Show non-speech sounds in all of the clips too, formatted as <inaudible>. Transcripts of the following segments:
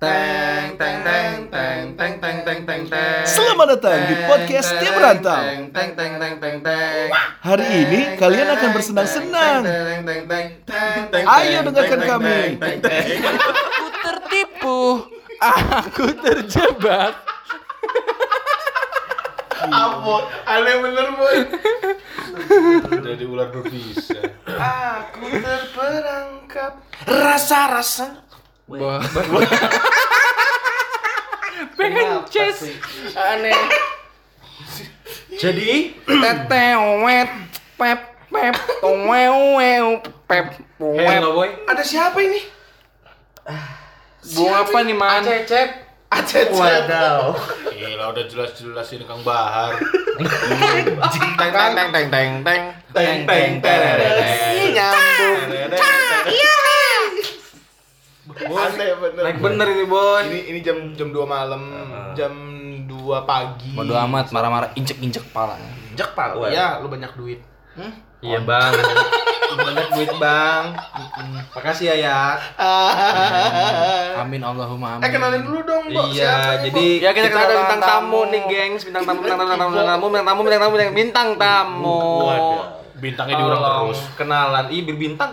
Teng teng teng teng teng teng teng teng teng. Selamat datang di podcast Tim Rantau. Teng teng teng teng teng teng. Hari ini kalian akan bersenang-senang. Teng teng teng teng teng. Ayo dengarkan kami. Teng teng. Aku tertipu. Aku terjebak. Ampun, aneh bener boy. Jadi ular berbisa. Aku terperangkap. Rasa-rasa. Wah. Chess. <laughs> Aneh. Jadi Tetewet. Pep pep. Towew pep. Boy. Ada siapa ini? Bunga apa nih man? Acecep. Acecep. Wadaw. Gila udah jelas-jelas ini Kang Bahar. Teng teng teng teng teng teng teng teng teng nyambung. Aneh bener. Naik bener ini boy. Ini ini jam jam 2 malam, jam 2 pagi. Bodo amat marah-marah injek-injek pala. Jek pal. Ya, lu banyak duit. Iya bang. banyak duit, Bang. Makasih ya, ya. Amin Allahumma amin. Eh, kenalin dulu dong, Mbok. Iya, jadi Mbok? ya kita, ada bintang tamu nih, gengs. Bintang tamu, bintang tamu, bintang tamu, bintang tamu, bintang tamu, bintang tamu, bintang tamu. Bintangnya diulang Tolong terus. Kenalan, ih berbintang.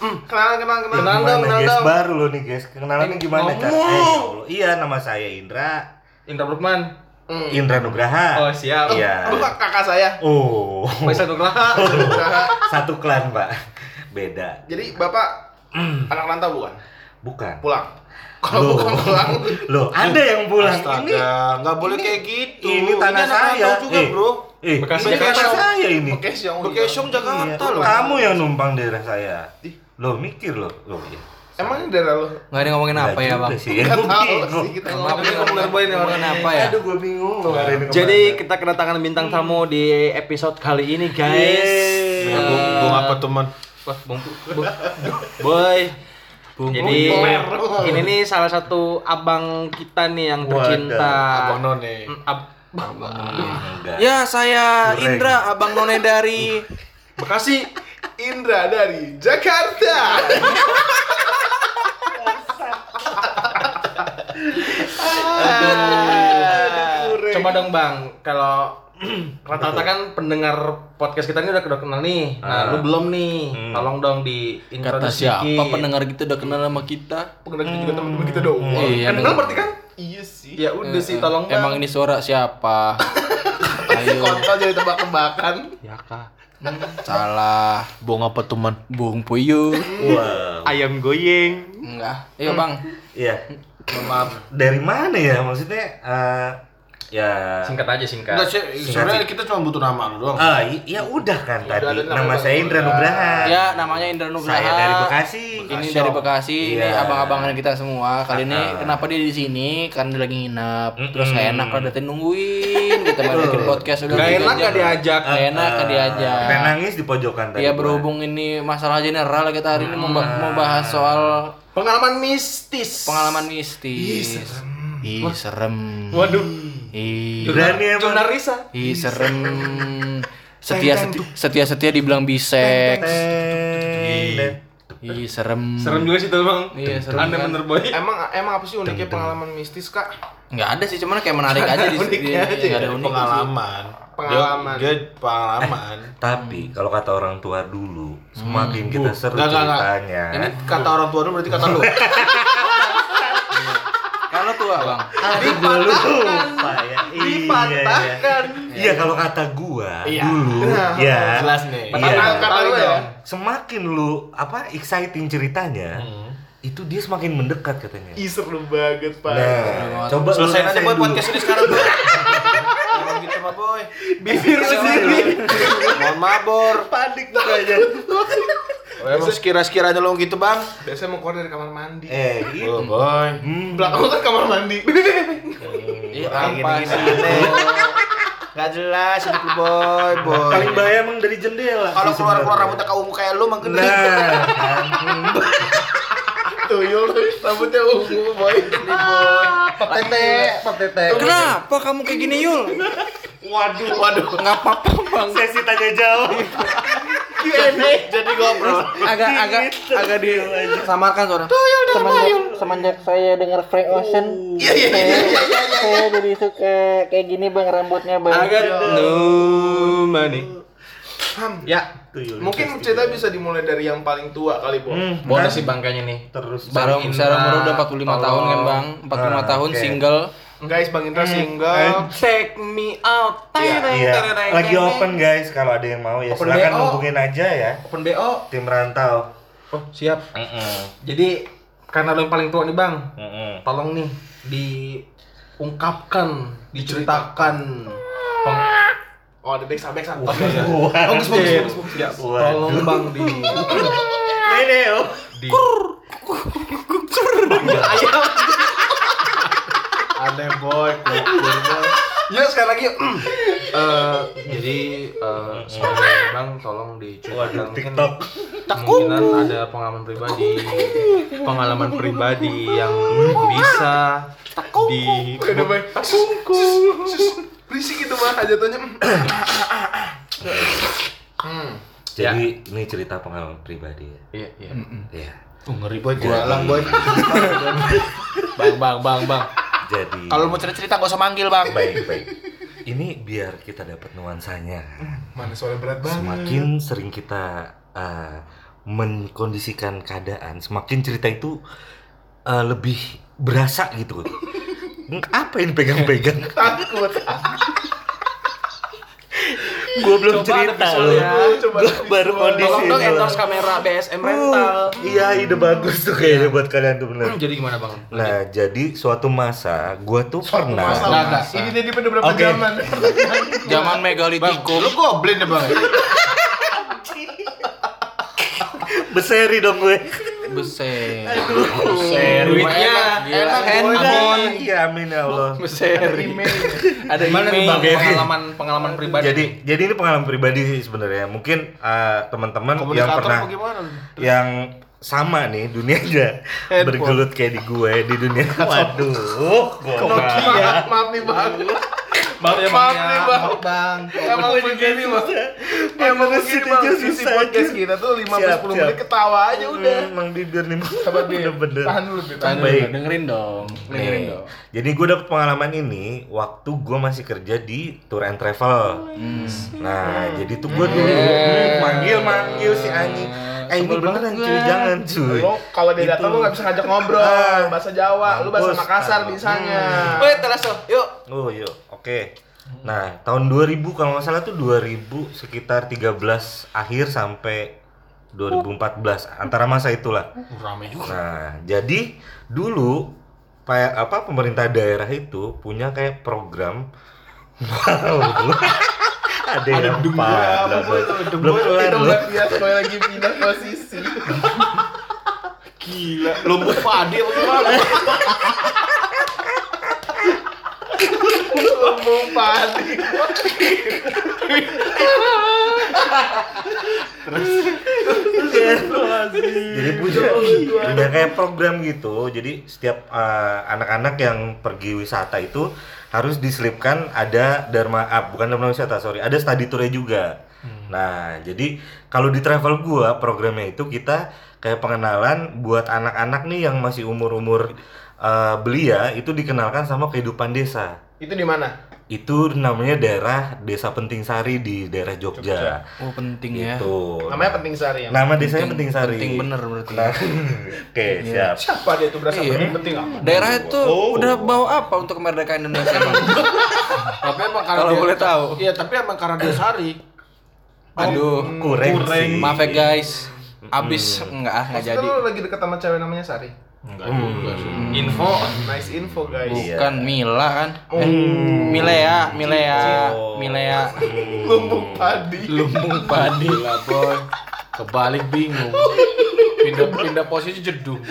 Kenalan, kenalan, kenalan. Kenalan dong, Gimana kenalan guys dong. baru loh nih guys kenalannya gimana cara ngomong. eh, ya Allah. iya nama saya Indra Indra Brukman. Hmm. Indra Nugraha Oh siap. iya kak- kakak saya. oh Faisal Nugraha. satu klan pak beda Jadi, Bapak anak rantau bukan? bukan Pulang. Kalau bukan pulang, loh ada yang pulang ini Astaga, nggak boleh kayak gitu. ini tanah anak saya juga, eh, Bro. eh Bekasi ini Jakarta. tanah saya ini Oke, siang. Bekesong Iya. Jakarta loh. kamu yang numpang daerah saya loh mikir loh loh iya Emang ini daerah lu? Nggak ada ngomongin apa Nggak ya bang? sih, ya, tahu bingung. sih kita Apa ngomongin ngomongin apa ini ngomongin apa ya? Aduh, gue bingung loh Jadi kita kedatangan bintang tamu di episode kali ini guys. Yeay. Ya, Bung, Bung apa teman? Wah, Bung, Bung. Boy. Jadi Bung. ini nih salah satu abang kita nih yang Wadah. tercinta. Abang None. Mm, ab- Enggak. Ya saya. Indra, abang none dari Bekasi. Indra dari Jakarta. Aduh. Coba dong bang, kalau <clears throat> rata-rata kan pendengar podcast kita ini udah udah kenal nih. Nah, lu belum nih. Tolong dong di Kata siapa pendengar kita udah kenal sama kita? Pengenal kita juga teman-teman kita dong. Iya, Kenal dong. berarti kan? Iya sih. Ya udah sih, tolong bang. Emang ini suara siapa? <laughs> Ayo, Kontol jadi tebak-tebakan. Ya kak. Salah. Bung apa teman? Bung Puyuh. Wow. Ayam goyeng. Enggak. Ayo bang. Iya. Maaf. Dari mana ya maksudnya? eh, ya. Singkat aja singkat. Enggak sih, sebenarnya kita cuma butuh nama lu doang. Ah, i- ya udah kan Udah tadi. ada nama Nama saya Indra Nugraha. Ya namanya Indra Nugraha. Saya dari Bekasi. Ini dari Bekasi. Ini Iya. abang-abangan kita semua. Kali ini Ah. kenapa dia di sini? Karena dia lagi nginep. Mm-mm. Terus kayak enak kalau datang nungguin. Kita main bikin podcast udah. Gak tiga enak gak diajak. Gak enak kan diajak. Pengen nangis di pojokan tadi. Ya gua. berhubung ini masalah general kita hari ini mau, ba- mau bahas soal Pengalaman mistis. pengalaman mistis. Ih, serem. Waduh. Ih, Berani emang. Jurnal Risa. ih serem. <laughs> Setia setia setia, setia dibilang biseks. Ih, serem. Serem juga sih tuh bang. Iya, serem Aneh kan. bener boy. Emang emang apa sih uniknya pengalaman mistis, Kak? Nggak ada sih, cuman kayak menarik aja di Uniknya di- aja nggak ada ya, unik. Pengalaman. Pengalaman. Dia, dia pengalaman. Tapi kalau kata orang tua dulu, semakin kita seru Enggak, enggak, enggak. ceritanya. Ini kata orang tua lu berarti kata lu. <laughs> Kalau tua, Bang. Aduh, gua lupa ya. Iya, iya. Dipatahkan. Iya, kalau kata gua Iya. dulu, Nah, ya. Jelas nih. Iya. Kata- lu ya. Semakin lu apa exciting ceritanya, itu dia semakin mendekat katanya. Ih seru banget, Pak. Nah, coba Selesai aja boy dulu. podcast ini sekarang boy. Jangan gitu mah boy. Bibir sendiri. Mohon mabor. Panik mukanya. <laughs> Oh, emang sekira-sekiranya lo gitu bang? Biasanya mau keluar dari kamar mandi. Eh, gitu. Oh boy. Hmm, Belakang kan kamar mandi. <laughs> Iya, Kayak apa sih? Gak jelas hidup lu boy, boy. paling bahaya emang dari jendela. Kalau keluar-keluar rambutnya kaum kayak lu mah gede. Nah. <laughs> Tuyul rambutnya ungu, boy. Ini boy. Patete, patete. Kenapa kamu kayak gini, Yul? Waduh, waduh. Nggak apa-apa, Bang. sesi tanya jawab. <laughs> Jadi ngobrol. agak agak agak di samarkan suara. Semenjak semenjak saya dengar Frank Ocean saya, saya jadi suka kayak gini bang rambutnya bang. Agak no money. Ya, Mungkin cerita bisa dimulai dari yang paling tua kali, Bo. Hmm, boleh sih bang kayaknya nih. terus Bang secara Indra, umur udah 45 tahun kan bang. 45 Ah, tahun single Guys, Bang Indra single. Take me out. Iya, lagi open guys kalau ada yang mau ya Open silakan BO. hubungin aja ya Open BO. tim rantau. Oh, siap. Mm-mm. Jadi karena lo yang paling tua nih, Bang. Mm-mm. Tolong nih diungkapkan, diceritakan. Peng- Oh, ada. Oh, iya. Bagus, bagus, bagus, bagus. Ya, tolong Bang di Ini oh. di ayam. Aneh, boy. Kukur, boy. Ya sekali lagi yuk. Eh, jadi eh, sebagai bang tolong diceritakan mungkin TikTok. kemungkinan ada pengalaman pribadi. Pengalaman pribadi yang bisa di Berisik itu mah jatuhnya. Hmm. Jadi ini cerita pengalaman pribadi ya. iya iya. Iya. uh, ngeri boy. Jualan, boy. <laughs> bang bang bang bang Jadi kalau mau cerita cerita gak usah manggil bang baik baik. Ini biar kita dapat nuansanya. Mana suara berat banget. Semakin sering kita uh, mengkondisikan keadaan, semakin cerita itu uh, lebih berasa gitu. Hmm, Apa ini pegang-pegang? Takut. Gue belum Coba cerita loh. ya. Coba baru kondisi tolong dong endorse kamera BSM rental Iya, ide bagus tuh kayaknya buat kalian tuh bener. jadi gimana bang Nah, jadi suatu masa gua tuh pernah Masa, Nggak, Mas. Ini dia pada berapa Oke. zaman? <laughs> zaman megalitikum Lu goblin ya, Bang? beseri dong gue. Beser duitnya Gila, handphone. Iya, amin ya Allah. beseri ada gimana nih email bang pengalaman pengalaman pribadi. Jadi, jadi ini pengalaman pribadi sih sebenarnya. Mungkin uh, teman-teman yang pernah yang sama nih dunianya bergelut kayak di gue di dunia. <laughs> Waduh Nokia. Maaf nih, Bang. <laughs> maaf ya Maaf bang nih, ya. Bang. Maaf, bang Emang begini, Bang. Emang begini, Bang. Sisi podcast kita tuh 15-10 Siap, menit siap. ketawa aja udah. emang bibir nih Sabar, Bi. bener-bener Tahan dulu. Tahan dulu, dengerin dong dengerin dong jadi gue dapet pengalaman ini waktu gue masih kerja di tour and travel. Nah, jadi tuh gue dulu hmm, manggil manggil si anjing. Eh ini beneran cuy, jangan cuy. Lo kalau dia datang lu nggak bisa ngajak ngobrol Ah. bahasa Jawa, lu bahasa. Makassar bisanya. Wait, teraso, yuk. Oh yuk, oke. Nah, tahun 2000 kalau nggak salah tuh 2000 sekitar 13 akhir sampai 2014 antara masa itulah. Rame juga. Nah, jadi dulu kayak apa pemerintah daerah itu punya kayak program <laughs> ada yang Apa belum kelar bias boy lagi pindah posisi. <laughs> Gila, lumbuk padi apa gimana? Ngomong padi. jadi punya punya kayak program gitu. Jadi setiap eh, anak-anak yang pergi wisata itu harus diselipkan ada dharma ah, bukan dharma wisata sorry ada study tournya juga. Nah jadi kalau di travel gua programnya itu kita kayak pengenalan buat anak-anak nih yang masih umur-umur eh, belia itu dikenalkan sama kehidupan desa Itu di mana? itu namanya daerah desa Penting Sari di daerah Jogja, oh penting ya gitu Namanya penting sari ya. nama desanya Penting Sari penting bener berarti Nah, <laughs> oke siap Siapa dia tuh berasa Iya. penting penting apa? daerah itu Oh. udah bawa apa untuk kemerdekaan Indonesia bang <laughs> Tapi emang karena Kalau dia- boleh tahu. Iya, tapi emang karena dia sari. <coughs> aduh kurang sih maaf ya guys abis enggak ah nggak Maksudnya jadi lu lagi deket sama cewek namanya Sari? Enggak juga sih. Info. Nice info guys. Bukan Mila kan eh, Milea Milea Oh. Milea <laughs> Lumbung padi. lumbung padi Gila, boy. Kebalik bingung. Pindah pindah posisi jedung.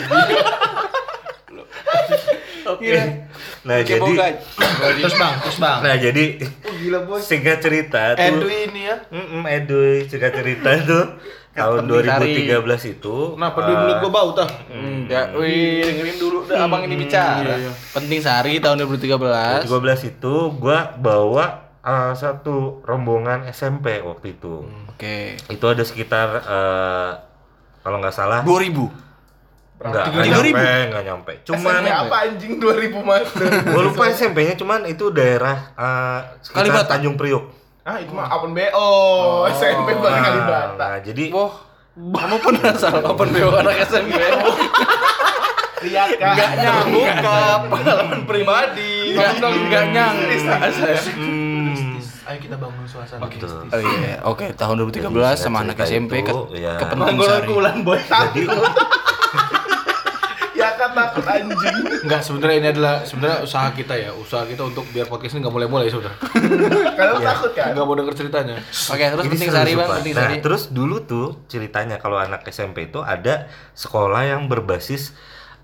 Oke. Nah, jadi Terus bang, terus bang. nah jadi Oh, gila bos. singkat cerita tuh Edwin ini ya. Mm-mm, Edoy, singkat cerita tuh tahun Penting 2013 itu Kenapa dia mulut gua bau tah? Enggak, wih dengerin dulu dah abang ini bicara. Penting Sari tahun 2013. 2013 itu gua bawa uh, satu rombongan SMP waktu itu. Oke. Itu ada sekitar uh, kalau nggak salah 2000. Enggak, Tiga enggak ribu? nyampe, enggak nyampe. Cuman SMP apa anjing 2000 mas? gue lupa SMP-nya cuman itu daerah uh, sekitar Kalibata. Tanjung Priok. Ah itu mah open BO, SMP <laughs> baru Nah, Kalibata. nah, jadi Wah, kamu pernah salah open BO anak SMP? <laughs> Lihat kan? Enggak nyambung ke pengalaman pribadi. Enggak enggak nyambung. hmm, Ayo kita bangun suasana. gitu. Oh iya, oke tahun 2013 Jadi, sama anak SMP ke, ya. ke penting sari. bulan boy takut. <laughs> ya kan takut anjing. Enggak, sebenarnya ini adalah sebenarnya usaha kita ya, usaha kita untuk biar podcast ini nggak mulai-mulai sebenarnya. <laughs> Kalian takut kan? Nggak mau denger ceritanya. Oke, terus Ini penting sari bang, penting nah, sari. terus dulu tuh ceritanya kalau anak SMP itu ada sekolah yang berbasis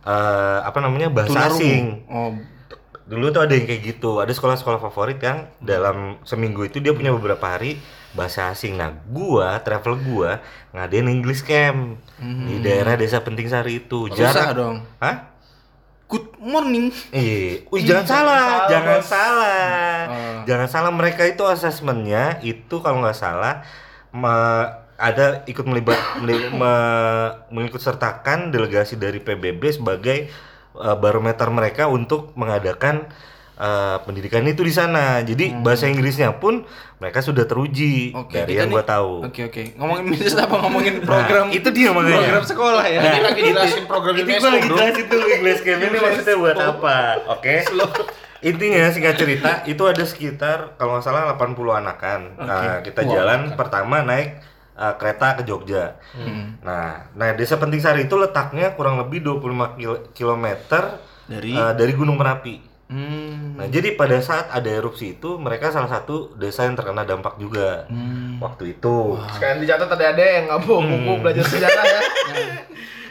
eh, apa namanya bahasa Tunarungu. asing. Oh, Dulu tuh ada yang kayak gitu. Ada sekolah-sekolah favorit yang dalam seminggu itu dia punya beberapa hari bahasa asing. Nah, gua travel gua ngadain English camp di daerah Desa Penting Sari itu. Jarak dong. Hah? Good morning. Eh, <laughs> wih jangan salah, salah, jangan Bos. salah, Oh. jangan salah. Mereka itu asesmennya itu kalau nggak salah me- ada ikut melibat meli- me- mengikut sertakan delegasi dari PBB sebagai uh, barometer mereka untuk mengadakan uh, pendidikan itu di sana. Jadi bahasa Inggrisnya pun mereka sudah teruji Hmm. Oke, dari yang nih- gua tahu. Oke, oke. Ngomongin bisnis apa ngomongin program? Nah, itu dia makanya. Program sekolah ya. Ini lagi jelasin program Ini UNESCO, gue lagi jelasin tuh English Camp ini maksudnya buat apa, oke? Intinya singkat cerita itu ada sekitar kalau nggak salah 80 anakan. Nah, kita jalan pertama naik uh, kereta ke Jogja. Nah, nah desa Penting Sari itu letaknya kurang lebih 25 kil- kilometer Dari- uh, dari Gunung Merapi. Hmm. Nah, jadi pada saat ada erupsi itu mereka salah satu desa yang terkena dampak juga waktu itu. Sekarang dicatat ada ada yang nggak bawa buku belajar sejarah ya. <laughs>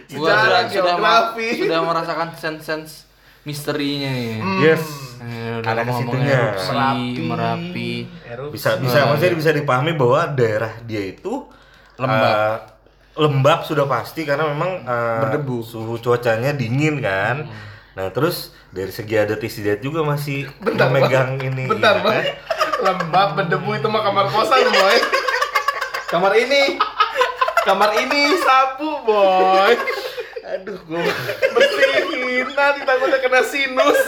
Sejarah, sudah sudah, merasakan sense-sense misterinya nih. Yes. Eh, udah Ada ke ngomong situnya. erupsi, Merapi. Merapi. Erupsi. bisa bisa maksudnya bisa dipahami bahwa daerah dia itu Lembab. eh, lembab sudah pasti karena memang eh, Berdebu. suhu cuacanya dingin kan nah terus dari segi adat istiadat juga masih Bentar, memegang ini Bentar, ya Bang. kan? Lembab berdebu itu mah kamar kosan, boy. Kamar ini. Kamar ini sapu, boy. Aduh gua <laughs> Bersihin nanti takutnya kena sinus.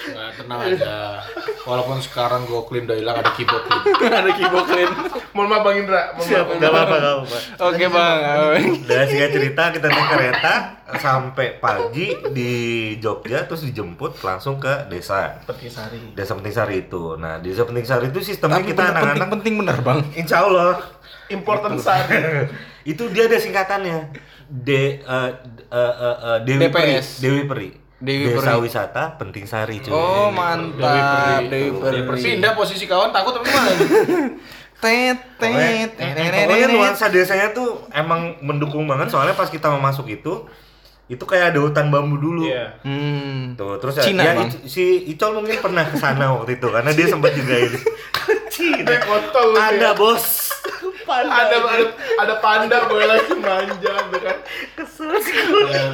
Nah, tenang aja. Walaupun sekarang gue clean udah hilang ada keyboard clean. <laughs> Ada keyboard clean. Mohon maaf Bang Indra. Mohon maaf. nggak apa-apa nggak apa-apa Oke, Bang. <laughs> dari singkat cerita kita naik kereta sampai pagi di Jogja terus dijemput langsung ke desa Petisari. desa Penting Sari itu nah di desa Penting Sari itu sistemnya Tapi kita anak-anak penting-penting bener, Bang. Insya Allah Important sari. <laughs> itu dia ada singkatannya D eh, eh, eh, eh, Dewi Peri DPS. Dewi Peri Dewi Desa Peri. Wisata Penting Sari cuy Oh, mantap. Dewi Peri. Pindah posisi kawan takut apa gimana? <laughs> Tet, Pokoknya, tet, pokoknya nuansa desanya tuh emang mendukung banget soalnya pas kita mau masuk itu itu kayak ada hutan bambu dulu Iya. Hmm. tuh terus ya, Cina, ya. Ic- si Icol mungkin pernah ke sana waktu itu karena dia sempat juga ini <laughs> Cina Kontol ada ya. bos Ada ada ada panda boy lagi manja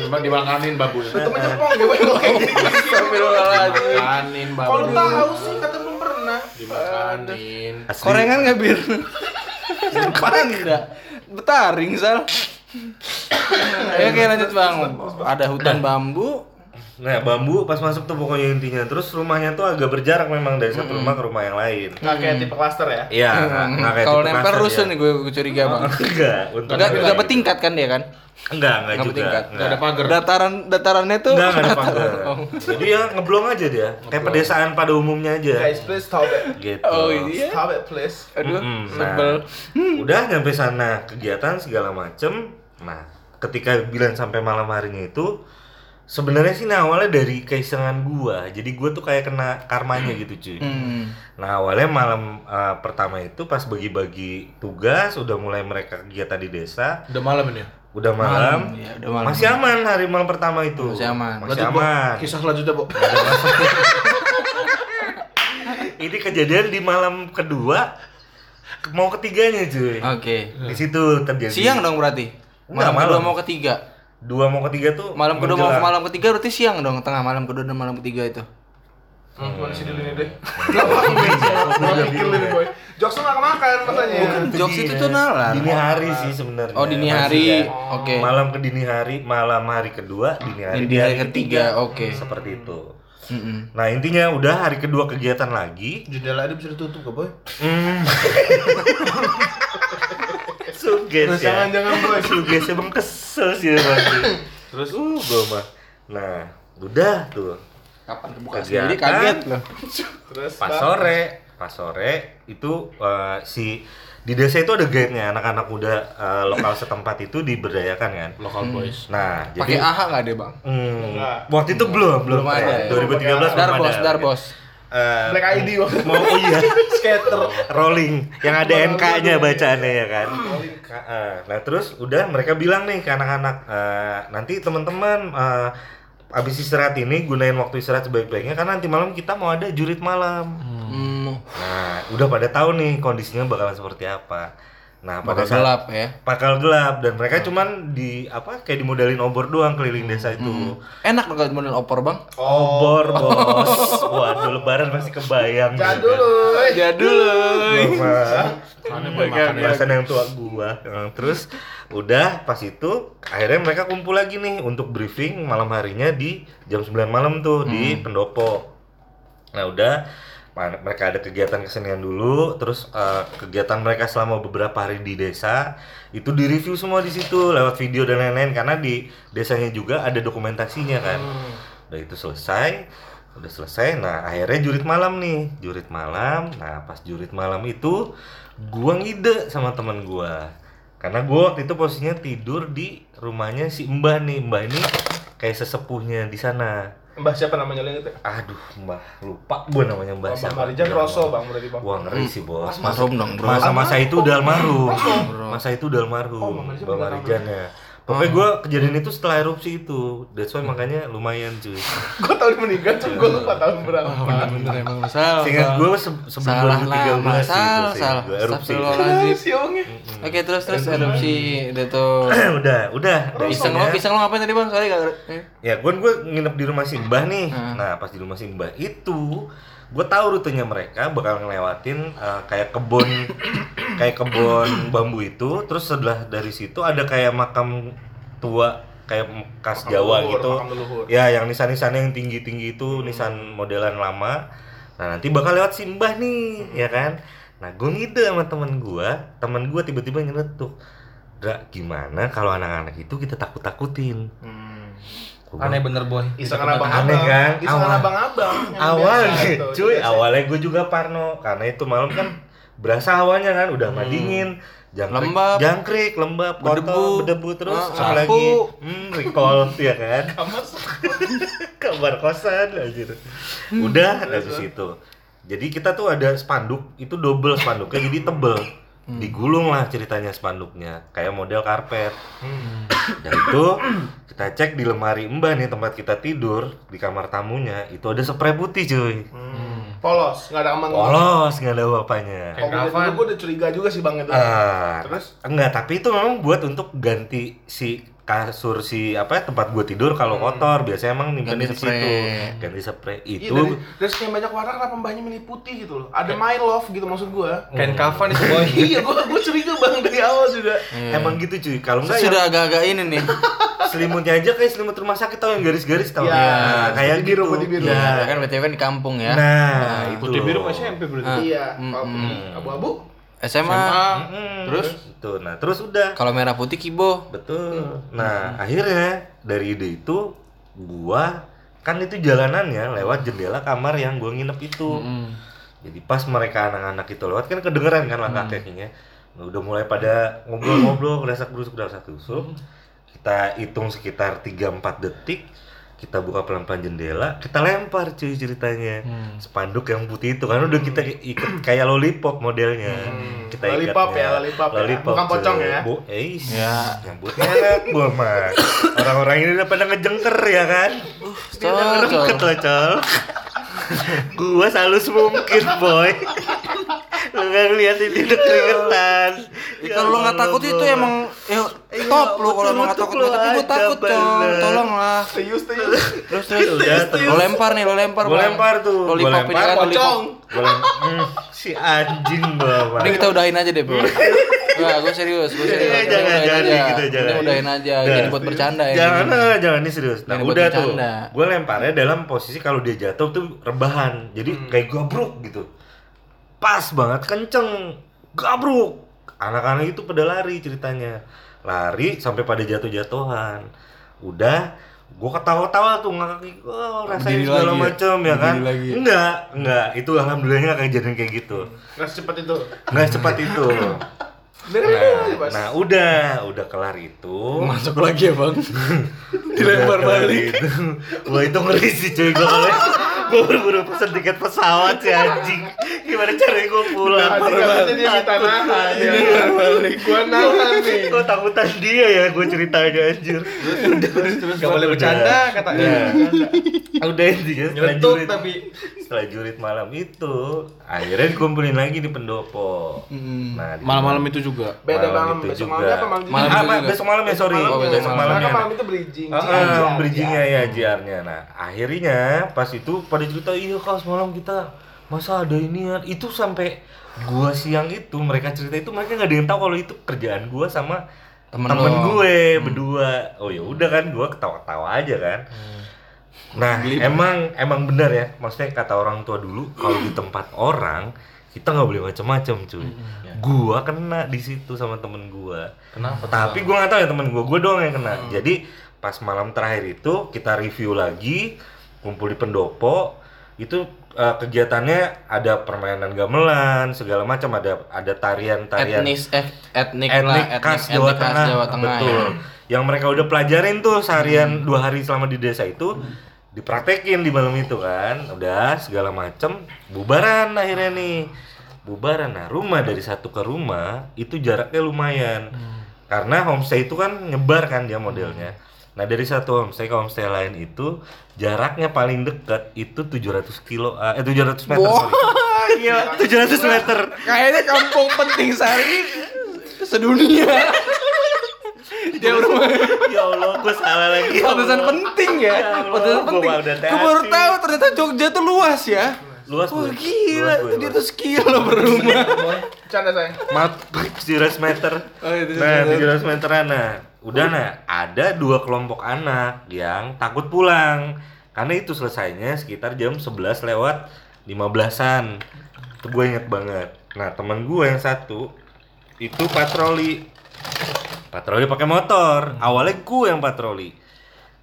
memang dimakanin babu. Itu mah Jepang ya, boy. Kayak gitu. Dimakanin babu. Kalau tahu sih kata belum pernah. Dimakanin. Korengan nggak bir? Panda. Betaring sal. <coughs> Oke lanjut bang. Ada hutan bambu. Nah bambu pas masuk tuh pokoknya intinya Terus rumahnya tuh agak berjarak memang dari satu rumah ke rumah yang lain Nggak kayak tipe klaster ya. Iya, nggak nggak kayak Kalau tipe nempel kasar rusun ya. nih gue, gue curiga bang. <laughs> Enggak, untuk Enggak enggak bertingkat kan dia kan? Enggak, enggak Nggak juga bertingkat. Nggak ada pagar. Dataran datarannya tuh. Enggak, enggak ada pagar Oh. Jadi ya ngeblong aja dia Kayak pedesaan pada umumnya aja Guys, please stop it. Gitu Oh iya. Stop it, please. Aduh, Mm-mm, sebel. Nah, udah nyampe sana kegiatan segala macem. Nah, ketika bilang sampai malam harinya itu, sebenarnya sih nah awalnya dari keisengan gua. Jadi gua tuh kayak kena karmanya gitu cuy. Hmm. Nah awalnya malam uh, pertama itu pas bagi-bagi tugas, udah mulai mereka kegiatan di desa, Udah malam ini ya? udah malam, Iya, udah malam. masih aman hari malam pertama itu. Masih aman. Masih Lanjut, Bo. aman. Kisah selanjutnya, Bu. Ini kejadian di malam kedua, ke- mau ketiganya cuy. Oke. Di situ terjadi. Siang dong berarti. Enggak, Malam kedua malam. mau ketiga. Dua mau ketiga tuh Malam kedua mau malam ketiga berarti siang dong, tengah malam kedua dan malam ketiga itu. Hmm, gua kasih dulu ini deh. Mikir ini boy. Jokes nggak itu tuh nalar. Dini hari sih sebenarnya. Oh, dini hari. Oke. Malam ke dini hari, malam hari kedua, dini hari, Dini hari ketiga, oke. Seperti itu. Nah intinya udah hari kedua kegiatan lagi. Jendela ini bisa ditutup gak boy? Hmm. <laughs> Suges ya. jangan jangan boy. Suges emang kesel sih emang. Terus uh gua mah. Nah udah tuh. Kapan kebuka sendiri kaget loh. Terus Pas sore, pas sore itu eh, si di desa itu ada guide-nya anak-anak muda eh, lokal setempat itu diberdayakan kan. Local boys. Nah, Pakai jadi AHA nggak deh bang? hmm, Enggak. waktu itu belum, belum, Belum ada ya? 2013 belum Darbos, ada. Darbos. Eh, Black ID mau oh iya Skater. rolling yang ada NK-nya bacaannya ya kan. Ka- eh, Nah terus udah mereka bilang nih ke anak-anak eh, nanti teman-teman eh, abis istirahat ini gunain waktu istirahat sebaik-baiknya karena nanti malam kita mau ada jurit malam. Hmm, Nah udah pada tahu nih kondisinya bakalan seperti apa. Nah pada bakal saat gelap ya. bakal gelap dan mereka cuman di apa kayak dimodalin obor doang keliling desa itu. Enak loh kalau model opor bang. Obor bos. Waduh lebaran masih kebayang. Jadul gitu. loh. Jadul. Bahasan yang tua gua. Nah, terus udah pas itu akhirnya mereka kumpul lagi nih untuk briefing malam harinya di jam 9 malam tuh di pendopo. Nah udah mereka ada kegiatan kesenian dulu, terus eh, kegiatan mereka selama beberapa hari di desa itu di review semua di situ lewat video dan lain-lain karena di desanya juga ada dokumentasinya kan. Udah itu selesai, udah selesai. Nah akhirnya jurit malam nih, jurit malam. Nah pas jurit malam itu gua ngide sama teman gua karena gua waktu itu posisinya tidur di rumahnya si Mbah nih. Mbah ini kayak sesepuhnya di sana. Mbah siapa namanya lo inget ya? Aduh, Mbah, lupa gue namanya Mbah Bang siapa. Marijan Udah Rosso bang berarti bang. Wah ngeri sih bos. Almarhum dong bro. Masa-masa itu udah almarhum. Masa itu udah almarhum. Oh, Bang Marijan Bang beneran Marijan ya. Pokoknya gue kejadian itu setelah erupsi itu. That's why makanya lumayan cuy. <laughs> Gue tahun meninggal cuma gue lupa tahun berapa. Bener-bener emang lu salah. Seingat Salah. gue se- sebelum salah 2013 nama, gitu salah, sih. salah. Erupsi. Oke terus terus erupsi udah tuh. <clears throat> udah, udah. Iseng lo, iseng lo ngapain tadi bang? Sorry gak. eh. Ya, gue gue nginep di rumah Simbah nih. Hmm. Nah, pas di rumah Simbah itu, gue tahu rutenya mereka bakal ngelewatin eh, kayak kebun, <coughs> kayak kebun bambu itu. Terus setelah dari situ ada kayak makam tua, kayak khas Makam Jawa leluhur, gitu. Ya, yang nisan-nisannya yang tinggi-tinggi itu, nisan modelan lama. Nah, nanti bakal lewat Simbah nih, ya kan? Nah, gue ngide sama temen gue, temen gue tiba-tiba nyeletuk. Dra, gimana kalau anak-anak itu kita takut-takutin? Gua Aneh bener boy. Isangan abang-abang. Aneh kan? Awal- abang-abang. yang awalnya biasa itu, cuy biasa. awalnya gue juga parno karena itu malam kan berasa hawanya kan udah mah dingin jangkrik, Lembab. jangkrik lembab kotor Berdebu. berdebu terus Ah, apa sapu. lagi hmm recall <laughs> ya kan kamar kosan anjir udah dari situ jadi kita tuh ada spanduk itu double spanduknya jadi tebel digulung lah ceritanya spanduknya kayak model karpet dan itu kita cek di lemari mbah nih tempat kita tidur di kamar tamunya itu ada spray putih cuy Hmm. Polos, nggak ada amang. polos nggak ada bapaknya Kalau gue udah curiga juga sih bang itu. Ah, Terus? enggak tapi itu memang buat untuk ganti si kasur si apa ya, tempat gua tidur kalau kotor biasanya emang nyimpennya di situ spray. ganti spray Iya, itu dari, dari sekian banyak warna kenapa mbahnya milih putih gitu loh? Ada my love gitu maksud gue. Kain kafan itu <laughs> boy. iya, gue gue curiga bang dari awal juga. emang gitu cuy kalau enggak Sudah ya agak-agak ini nih. <laughs> selimutnya aja kayak selimut rumah sakit tau yang garis-garis tau Iya, Nah, kayak putih biru, gitu putih biru. Ya, Ya. kan BTW kan di kampung ya. nah itu Putih biru masih SMP berarti. Ah. Iya, Mm, mm. putih abu-abu. SMA. Mm-mm. Terus? itu nah terus udah Kalau merah putih kibo. Betul. Nah, akhirnya dari ide itu gua kan itu jalanannya lewat jendela kamar yang gua nginep itu. Jadi pas mereka anak-anak itu lewat kan kedengeran kan langkah kakinya. Nah, udah mulai pada ngobrol-ngobrol, kerasak berusuk, berusuk. Kita hitung sekitar 3-4 detik. Kita buka pelan-pelan jendela, kita lempar cuy ceritanya. Spanduk yang putih itu kan udah kita ikat kayak lollipop modelnya. Kita Lollipop ikatnya. ya, lollipop ya. Bukan pocong ya. Bu, eh, Ya. nyambutnya enak gua mah. Orang-orang ini udah pada ngejengker ya kan. Dia udah col, ngerengket loh, col. gua halus mungkin, boy. Lu gak ngeliat ini udah keringetan. Ya, kalau lo nggak takut itu emang ya top lo kalau emang nggak takut lo tapi gue takut col bener. tolonglah Serius, serius. terus terus Udah, lo lempar nih lo lempar Gue lempar tuh, lo lempar, kan. Pocong. Gua Hmm, si anjing bapak. Ini kita udahin aja deh bro <laughs> Enggak, gue serius, gue serius Eh, Ini jangan udahin jangan aja. gitu jangan. Ini udahin aja, jadi buat bercanda ya Jangan, ah, jangan ini serius. Nah, udah tuh. bercanda. Gue lemparnya dalam posisi kalau dia jatuh tuh rebahan. Jadi Hmm. kayak gabruk gitu. Pas banget kenceng. Gabruk. Anak-anak itu pada lari ceritanya. Lari sampai pada jatuh-jatuhan. Udah gue ketawa-tawa tuh ngakak oh, rasain Berdiri segala lagi ya? macem ya kan Berdiri lagi ya? enggak enggak itu alhamdulillahnya nggak kejadian kayak gitu Nggak secepat itu. nggak cepat itu nah, nah udah udah kelar itu Masuk lagi ya bang <laughs> Dilempar balik itu. Wah itu ngeri sih cuy gue kalau gue buru-buru pesen tiket pesawat sih anjing. Gimana caranya gue pulang? Hati katanya dia minta nahan. ya. Gua nahan nih. Gue takutan dia ya gue ceritanya anjir. Gak boleh bercanda katanya. Udah intinya setelah Nyeletuk tapi setelah jurit malam itu akhirnya dikumpulin lagi di pendopo. Nah, di- Malam-malam itu juga beda Malam itu besok juga. malamnya apa malam Malam Ah, besok malam ya sorry. Oh, besok besok malam. malamnya. Karena malam itu bridging. Ah, ah, bridgingnya ya JR-nya. Nah, akhirnya pas itu pada cerita iya kak semalam kita masa ada ini ya itu sampai gua siang itu mereka cerita itu mereka nggak ada yang tahu kalau itu kerjaan gua sama Temen temen, lo. gue berdua. Oh ya udah kan gua ketawa-tawa aja kan. Nah, emang emang benar ya. Maksudnya kata orang tua dulu kalau di tempat orang kita nggak boleh macam-macam cuy. Gua kena di situ sama temen gua. Kenapa? Tapi gua nggak tahu ya temen gua, gua doang yang kena. Jadi pas malam terakhir itu kita review lagi, kumpul di pendopo, itu eh, kegiatannya ada permainan gamelan, segala macam ada ada tarian-tarian Etnis, eh, etnik, etnik lah, khas etnik Jawa khas Tengah, Jawa Tengah betul. ya. Yang mereka udah pelajarin tuh seharian dua hari selama di desa itu dipraktekin di malam itu kan, udah segala macem bubaran akhirnya nih, bubaran. Nah rumah dari satu ke rumah itu jaraknya lumayan, karena homestay itu kan nyebar kan dia modelnya. Nah dari satu homestay ke homestay lain itu jaraknya paling dekat itu 700 kilo, eh 700 meter. sorry. <laughs> Iya, 700 meter. Kayaknya kampung penting sehari sedunia. Dia rumah ya Allah, gue salah lagi. Pantesan penting ya. Ya Pantesan penting. Gue baru tahu ternyata Jogja tuh luas ya. Luas, Wah Boy. gila, Luas, Boy, dia tuh kilo berumah. Bercanda sayang. Maaf, 700 meter. Oh, itu Nah, 700 meteran. Nah, udah nah, ada dua kelompok anak yang takut pulang. Karena itu selesainya sekitar jam 11 lewat 15-an. Itu gue inget banget. Nah, teman gue yang satu itu patroli. Patroli pakai motor. Awalnya gue yang patroli.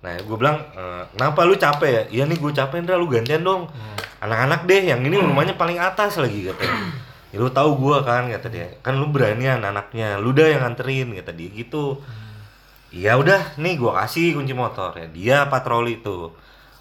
Nah, gue bilang, "Eh, kenapa lu capek ya? Iya nih gue capek, Indra, lu gantian dong. Anak-anak deh, yang ini rumahnya paling atas lagi katanya. Ya lu tahu gua kan kata dia. Kan lu beranian anaknya, lu dah yang nganterin kata dia gitu. Iya udah, nih gua kasih kunci motor ya. Dia patroli tuh.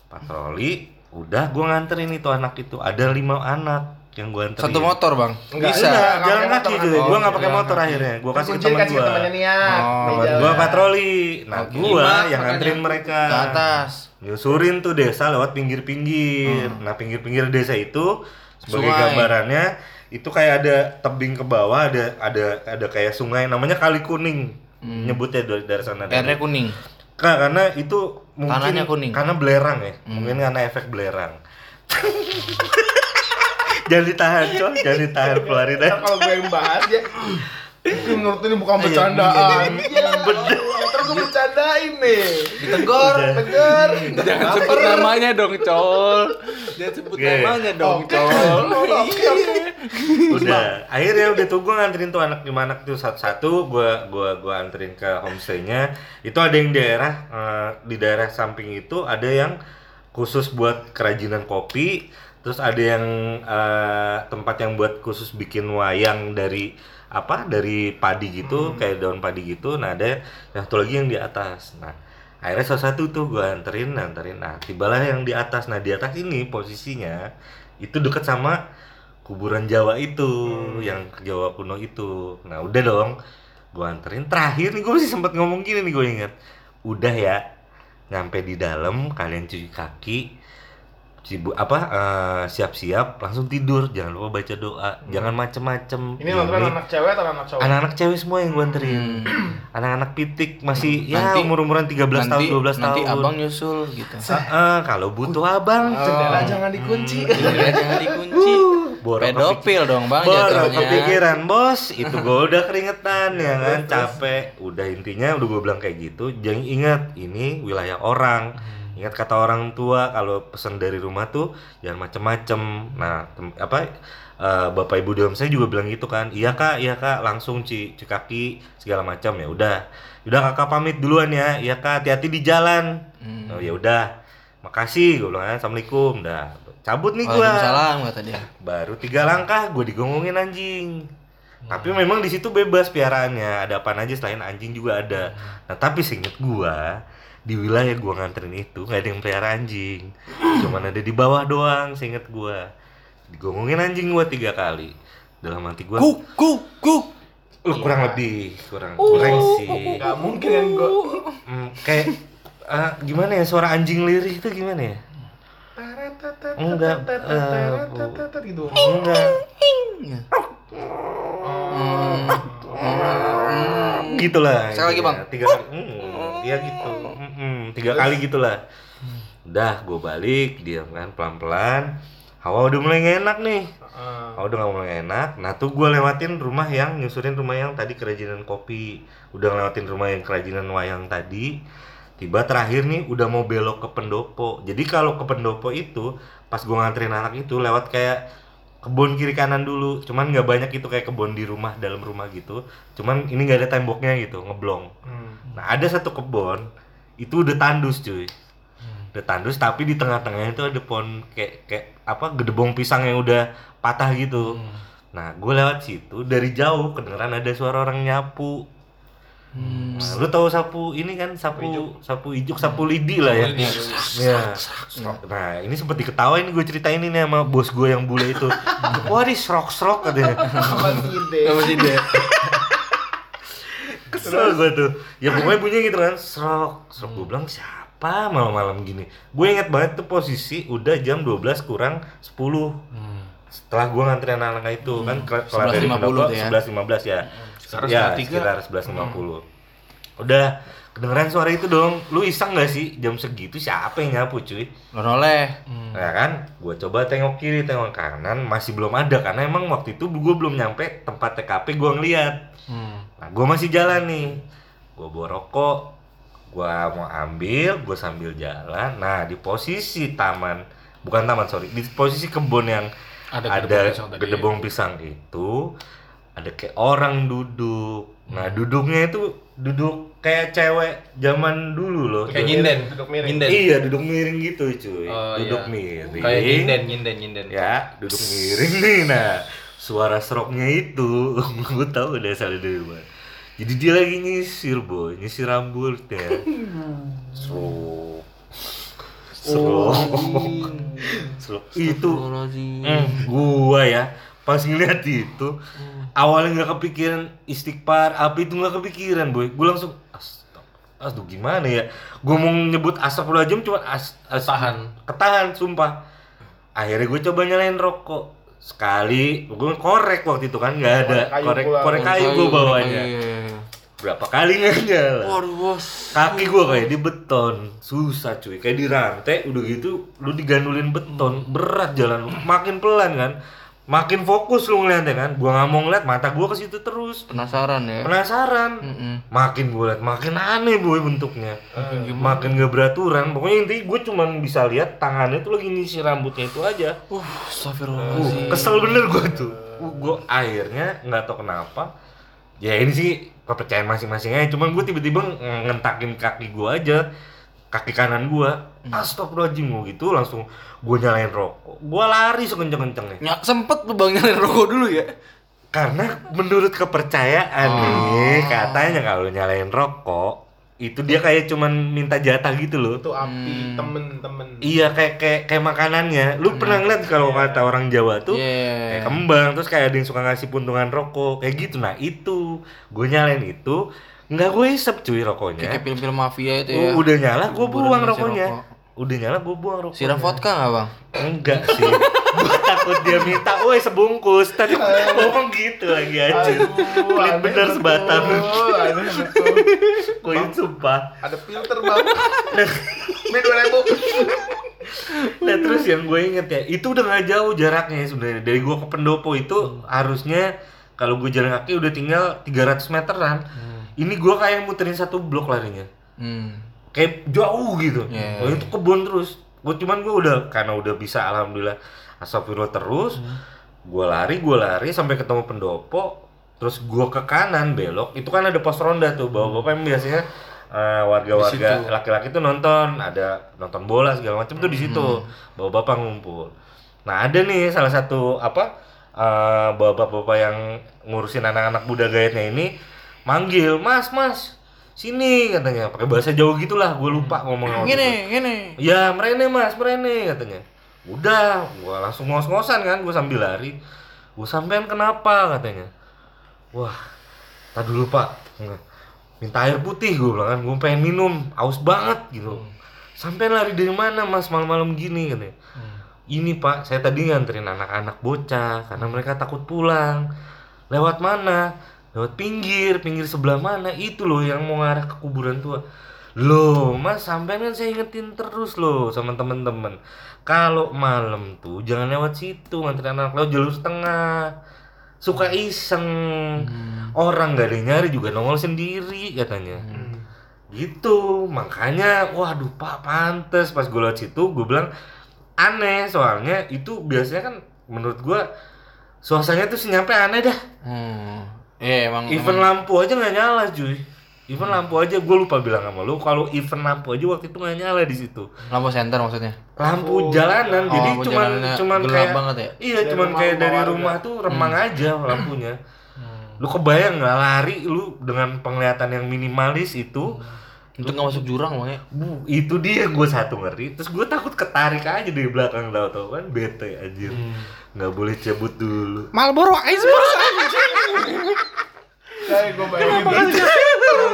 Patroli, udah gua nganterin itu anak itu. Ada lima anak yang gua anterin. Satu motor, Bang. Enggak, Bisa. enggak. Jalan Nggak kaki pakai motor. Gua nggak pakai jalan motor kaki. akhirnya. Gua kasih teman temannya Nia. Oh, gua patroli. Nah, Lima, yang nganterin mereka. Ke atas. Nyusurin tuh desa lewat pinggir-pinggir. Nah, pinggir-pinggir desa itu sebagai Sungai. gambarannya itu kayak ada tebing ke bawah, ada ada ada kayak sungai namanya Kali Kuning. Nyebutnya dari, dari sana. Airnya kuning. Kak, karena itu mungkin Tanahnya kuning. karena belerang ya. Mungkin karena efek belerang. <laughs> jangan ditahan, coy. Jangan ditahan keluarin aja. Kalau gue yang bahas ya. <clears throat> Menurut ini bukan bercandaan. Iya, bener. Bercandain nih. Ditegur. Tegur. Jangan sebut namanya dong, Col. Jangan sebut namanya dong. Col. Oke, oke. udah akhirnya udah tuh gue nganterin tuh anak lima anak tuh satu-satu gue gua gua anterin ke homestaynya itu ada yang daerah eh, di daerah samping itu ada yang khusus buat kerajinan kopi terus ada yang eh, tempat yang buat khusus bikin wayang dari apa dari padi gitu kayak daun padi gitu nah ada yang satu lagi yang di atas. Nah akhirnya salah satu tuh gue anterin anterin. Nah tibalah yang di atas. Nah di atas ini posisinya itu deket sama kuburan Jawa itu yang Jawa kuno itu. Nah udah dong gue anterin. Terakhir nih gue masih sempat ngomong gini nih gue inget udah ya nyampe di dalam kalian cuci kaki sibuk apa eh, siap-siap langsung tidur. Jangan lupa baca doa. Jangan macem-macem. Ini nonton anak cewek atau anak cowok? anak-anak cewek semua yang gue anterin anak-anak pitik masih ya Nanti- umur-umuran 13 tahun nanti 12 tahun nanti abang nyusul gitu. Heeh, kalau butuh abang. Jendela jangan dikunci. Jendela jangan dikunci. Borok pedofil dong bang jatuhnya. kepikiran bos, itu gue udah keringetan ya kan, <laughs> capek. Udah intinya udah gue bilang kayak gitu. Jangan ingat ini wilayah orang. Ingat kata orang tua kalau pesan dari rumah tuh jangan macem-macem. Nah apa eh, bapak ibu dalam saya juga bilang gitu kan. Iya kak, iya kak, langsung ci, ci kaki segala macam ya udah. Udah kakak pamit duluan ya. Iya kak, hati-hati di jalan. Oh ya udah. Makasih gue bilang assalamualaikum. Dah cabut nih gua Waalaikumsalam kata dia baru tiga langkah gue digongongin anjing tapi memang di situ bebas piaraannya ada apa aja selain anjing juga ada nah tapi seinget gua di wilayah gua nganterin itu nggak ada yang pelihara anjing. Cuman ada di bawah doang seinget gua. Digongongin anjing gua tiga kali. Dalam hati gua kuk kuk kuk lu kurang lebih kurang kurang sih. Gak mungkin kan gue. Hmm, kayak ah, gimana ya suara anjing lirih itu gimana ya? Enggak, eh, gitu. enggak gitulah. Sekali lagi, gitu Bang. tiga kali. Hmm, ya gitu. Mm-mm, tiga kali gitulah. Udah gue balik diam kan pelan pelan hawa udah mulai nggak enak nih. Hawa udah nggak mulai enak. Nah tuh gue lewatin rumah yang nyusurin rumah yang tadi kerajinan kopi. Udah lewatin rumah yang kerajinan wayang tadi. Tiba terakhir nih udah mau belok ke pendopo. Jadi kalau ke pendopo itu pas gue nganterin anak itu lewat kayak kebun kiri kanan dulu. Cuman nggak banyak itu kayak kebun di rumah dalam rumah gitu. Cuman ini nggak ada temboknya gitu ngeblong. Nah ada satu kebun itu udah tandus cuy. Udah tandus tapi di tengah-tengahnya itu ada pohon kayak kayak apa gedebong pisang yang udah patah gitu. Nah gue lewat situ dari jauh kedengeran ada suara orang nyapu Nah, lu tahu sapu ini kan sapu sapu ijuk sapu lidi lah ya. Ya. Nah, ini sempat diketawain gue ceritain ini sama bos gue yang bule itu. <laughs> Wah, di serok-serok katanya. Apa ide? apa sih dia Kesel gue tuh. Ya pokoknya bunyinya gitu kan, serok. Serok gue bilang siapa malam-malam gini. Gue inget banget tuh posisi udah jam 12 kurang 10. Setelah gue nganterin anak-anak itu kan ke- kelar dari 11.50 pendopo, tuh ya. 11.15 ya. Sekarang ya, setengah tiga. sekitar 11.50. Udah kedengeran suara itu dong. Lu iseng gak sih jam segitu siapa yang nyapu cuy? lo noleh Ya kan, gue coba tengok kiri, tengok kanan, masih belum ada karena emang waktu itu gue belum nyampe tempat TKP gue ngeliat. Nah, gue masih jalan nih, gue bawa rokok, gue mau ambil, gue sambil jalan. Nah, di posisi taman, bukan taman sorry, di posisi kebun yang Ada ada, gedebong pisang gedebong pisang itu, ada kayak orang duduk. Nah, duduknya itu duduk kayak cewek zaman dulu loh. Kayak nyinden. Duduk miring. Nyinden. Iya, duduk miring gitu, cuy. Oh, duduk iya. miring. Kayak nyinden, nyinden, nyinden. Ya, duduk miring nih. Nah, suara seroknya itu, <laughs> gue tahu udah asal dari mana. Jadi dia lagi nyisir, boy, nyisir rambutnya. Serok. Serok. <laughs> Serok. Itu Hmm, gua ya pas ngeliat itu awalnya nggak kepikiran istighfar apa itu nggak kepikiran boy. Gue langsung astag aduh gimana ya? Gue mau nyebut astagfirullahaladzim cuma as, as Tahan. ketahan sumpah. Akhirnya gue coba nyalain rokok. Sekali gue korek waktu itu kan nggak ada. Korek kayu korek korek kayu gue bawanya berapa kali nggak nyala? Waduh bos. Kaki gua kayak di beton. Susah cuy. Kayak di rantai udah gitu lu digandulin beton berat jalan makin pelan kan makin fokus lu ngeliatnya kan? Gua nggak mau ngeliat mata gua ke situ terus. Penasaran ya? Penasaran. Mm-mm. makin gua liat makin aneh boy bentuknya. Makin gak beraturan. Pokoknya intinya gue cuman bisa lihat tangannya tuh lagi nyisir rambutnya itu aja. Uh Uh, kesel bener gue tuh. Uh, gue akhirnya nggak tahu kenapa. Ya ini sih kepercayaan masing-masing aja. Cuman gue tiba-tiba ng- ngentakin kaki gue aja, kaki kanan gue. Astagfirullahaladzim gue gitu langsung gue nyalain rokok. Gue lari sekenceng-kencengnya. Ya, sempet tuh bang nyalain rokok dulu ya Karena menurut kepercayaan nih katanya kalau nyalain rokok itu dia kayak cuman minta jatah gitu loh. Itu api, temen-temen. Iya kayak kayak kayak makanannya. Lu pernah ngeliat kalau kata orang Jawa tuh Iya. kayak kembang terus kayak ada yang suka ngasih puntungan rokok kayak gitu. Nah itu gue nyalain itu nggak gue isep cuy rokoknya. kayak film-film mafia itu ya Udah nyala gue buang rokoknya. rokok. udah nyala gue buang rokok Siram vodka nggak bang? enggak sih gue <laughs> takut dia minta woi sebungkus tadi gue ngomong gitu lagi aja pelit bener betul. <laughs> gue sumpah Ada filter bang. <laughs> Ini dua ribu. Nah terus yang gue inget ya, itu udah gak jauh jaraknya sebenarnya dari gue ke pendopo itu harusnya kalau gue jalan kaki udah tinggal 300 meteran. Ini gue kayak muterin satu blok larinya, Hmm. kayak jauh gitu. Iya, Oh itu kebun terus. Gue cuman gue udah karena udah bisa alhamdulillah astagfirullah terus. Gue lari, gue lari sampai ketemu pendopo. Terus gue ke kanan belok, itu kan ada pos ronda tuh. Bapak-bapak yang biasanya eh, warga-warga laki-laki tuh nonton, ada nonton bola segala macam tuh di situ. Bapak-bapak ngumpul. Nah ada nih salah satu apa eh, bapak-bapak yang ngurusin anak-anak muda gaetnya ini manggil, mas, mas, sini katanya pakai bahasa Jawa gitulah, gue lupa waktu itu. Gini, gini. Ya merene mas, merene katanya. Udah, gua langsung ngos-ngosan kan, gua sambil lari. Gua sampean kenapa katanya. Wah, tak dulu pak. Minta air putih gue bilang kan, gue pengen minum, aus banget gitu. Sampean lari dari mana mas malam-malam gini katanya. Ini pak, saya tadi nganterin anak-anak bocah karena mereka takut pulang. Lewat mana? Lewat pinggir, pinggir sebelah mana? Itu loh yang mau ngarah ke kuburan tua. Loh, Mas, sampean kan saya ingetin terus loh sama temen-temen. Kalau malam tuh jangan lewat situ, nganterin anak lewat jalur setengah. Suka iseng. Orang gak ada yang nyari juga nongol sendiri katanya. Gitu, makanya waduh Pak pantes pas gue lewat situ gue bilang aneh soalnya itu biasanya kan menurut gue suasananya tuh senyampe aneh dah. Hmm. Iya emang. Event emang- lampu aja nggak nyala cuy. Event lampu aja gue lupa bilang sama lu kalau event lampu aja waktu itu nggak nyala di situ. lampu senter maksudnya. Lampu jalanan Oh, jadi lampu cuman cuman kayak banget ya? Iya, Dari cuman kayak dari rumah tuh remang aja lampunya. Lu kebayang nggak lari lu dengan penglihatan yang minimalis itu? Itu nggak masuk jurang bang ya? Bu, itu dia gue satu ngeri. Terus gue takut ketarik aja dari belakang tau tau kan bete anjir. Nggak boleh cabut dulu. Marlboro Ice Box. Kayak gue bayangin gitu.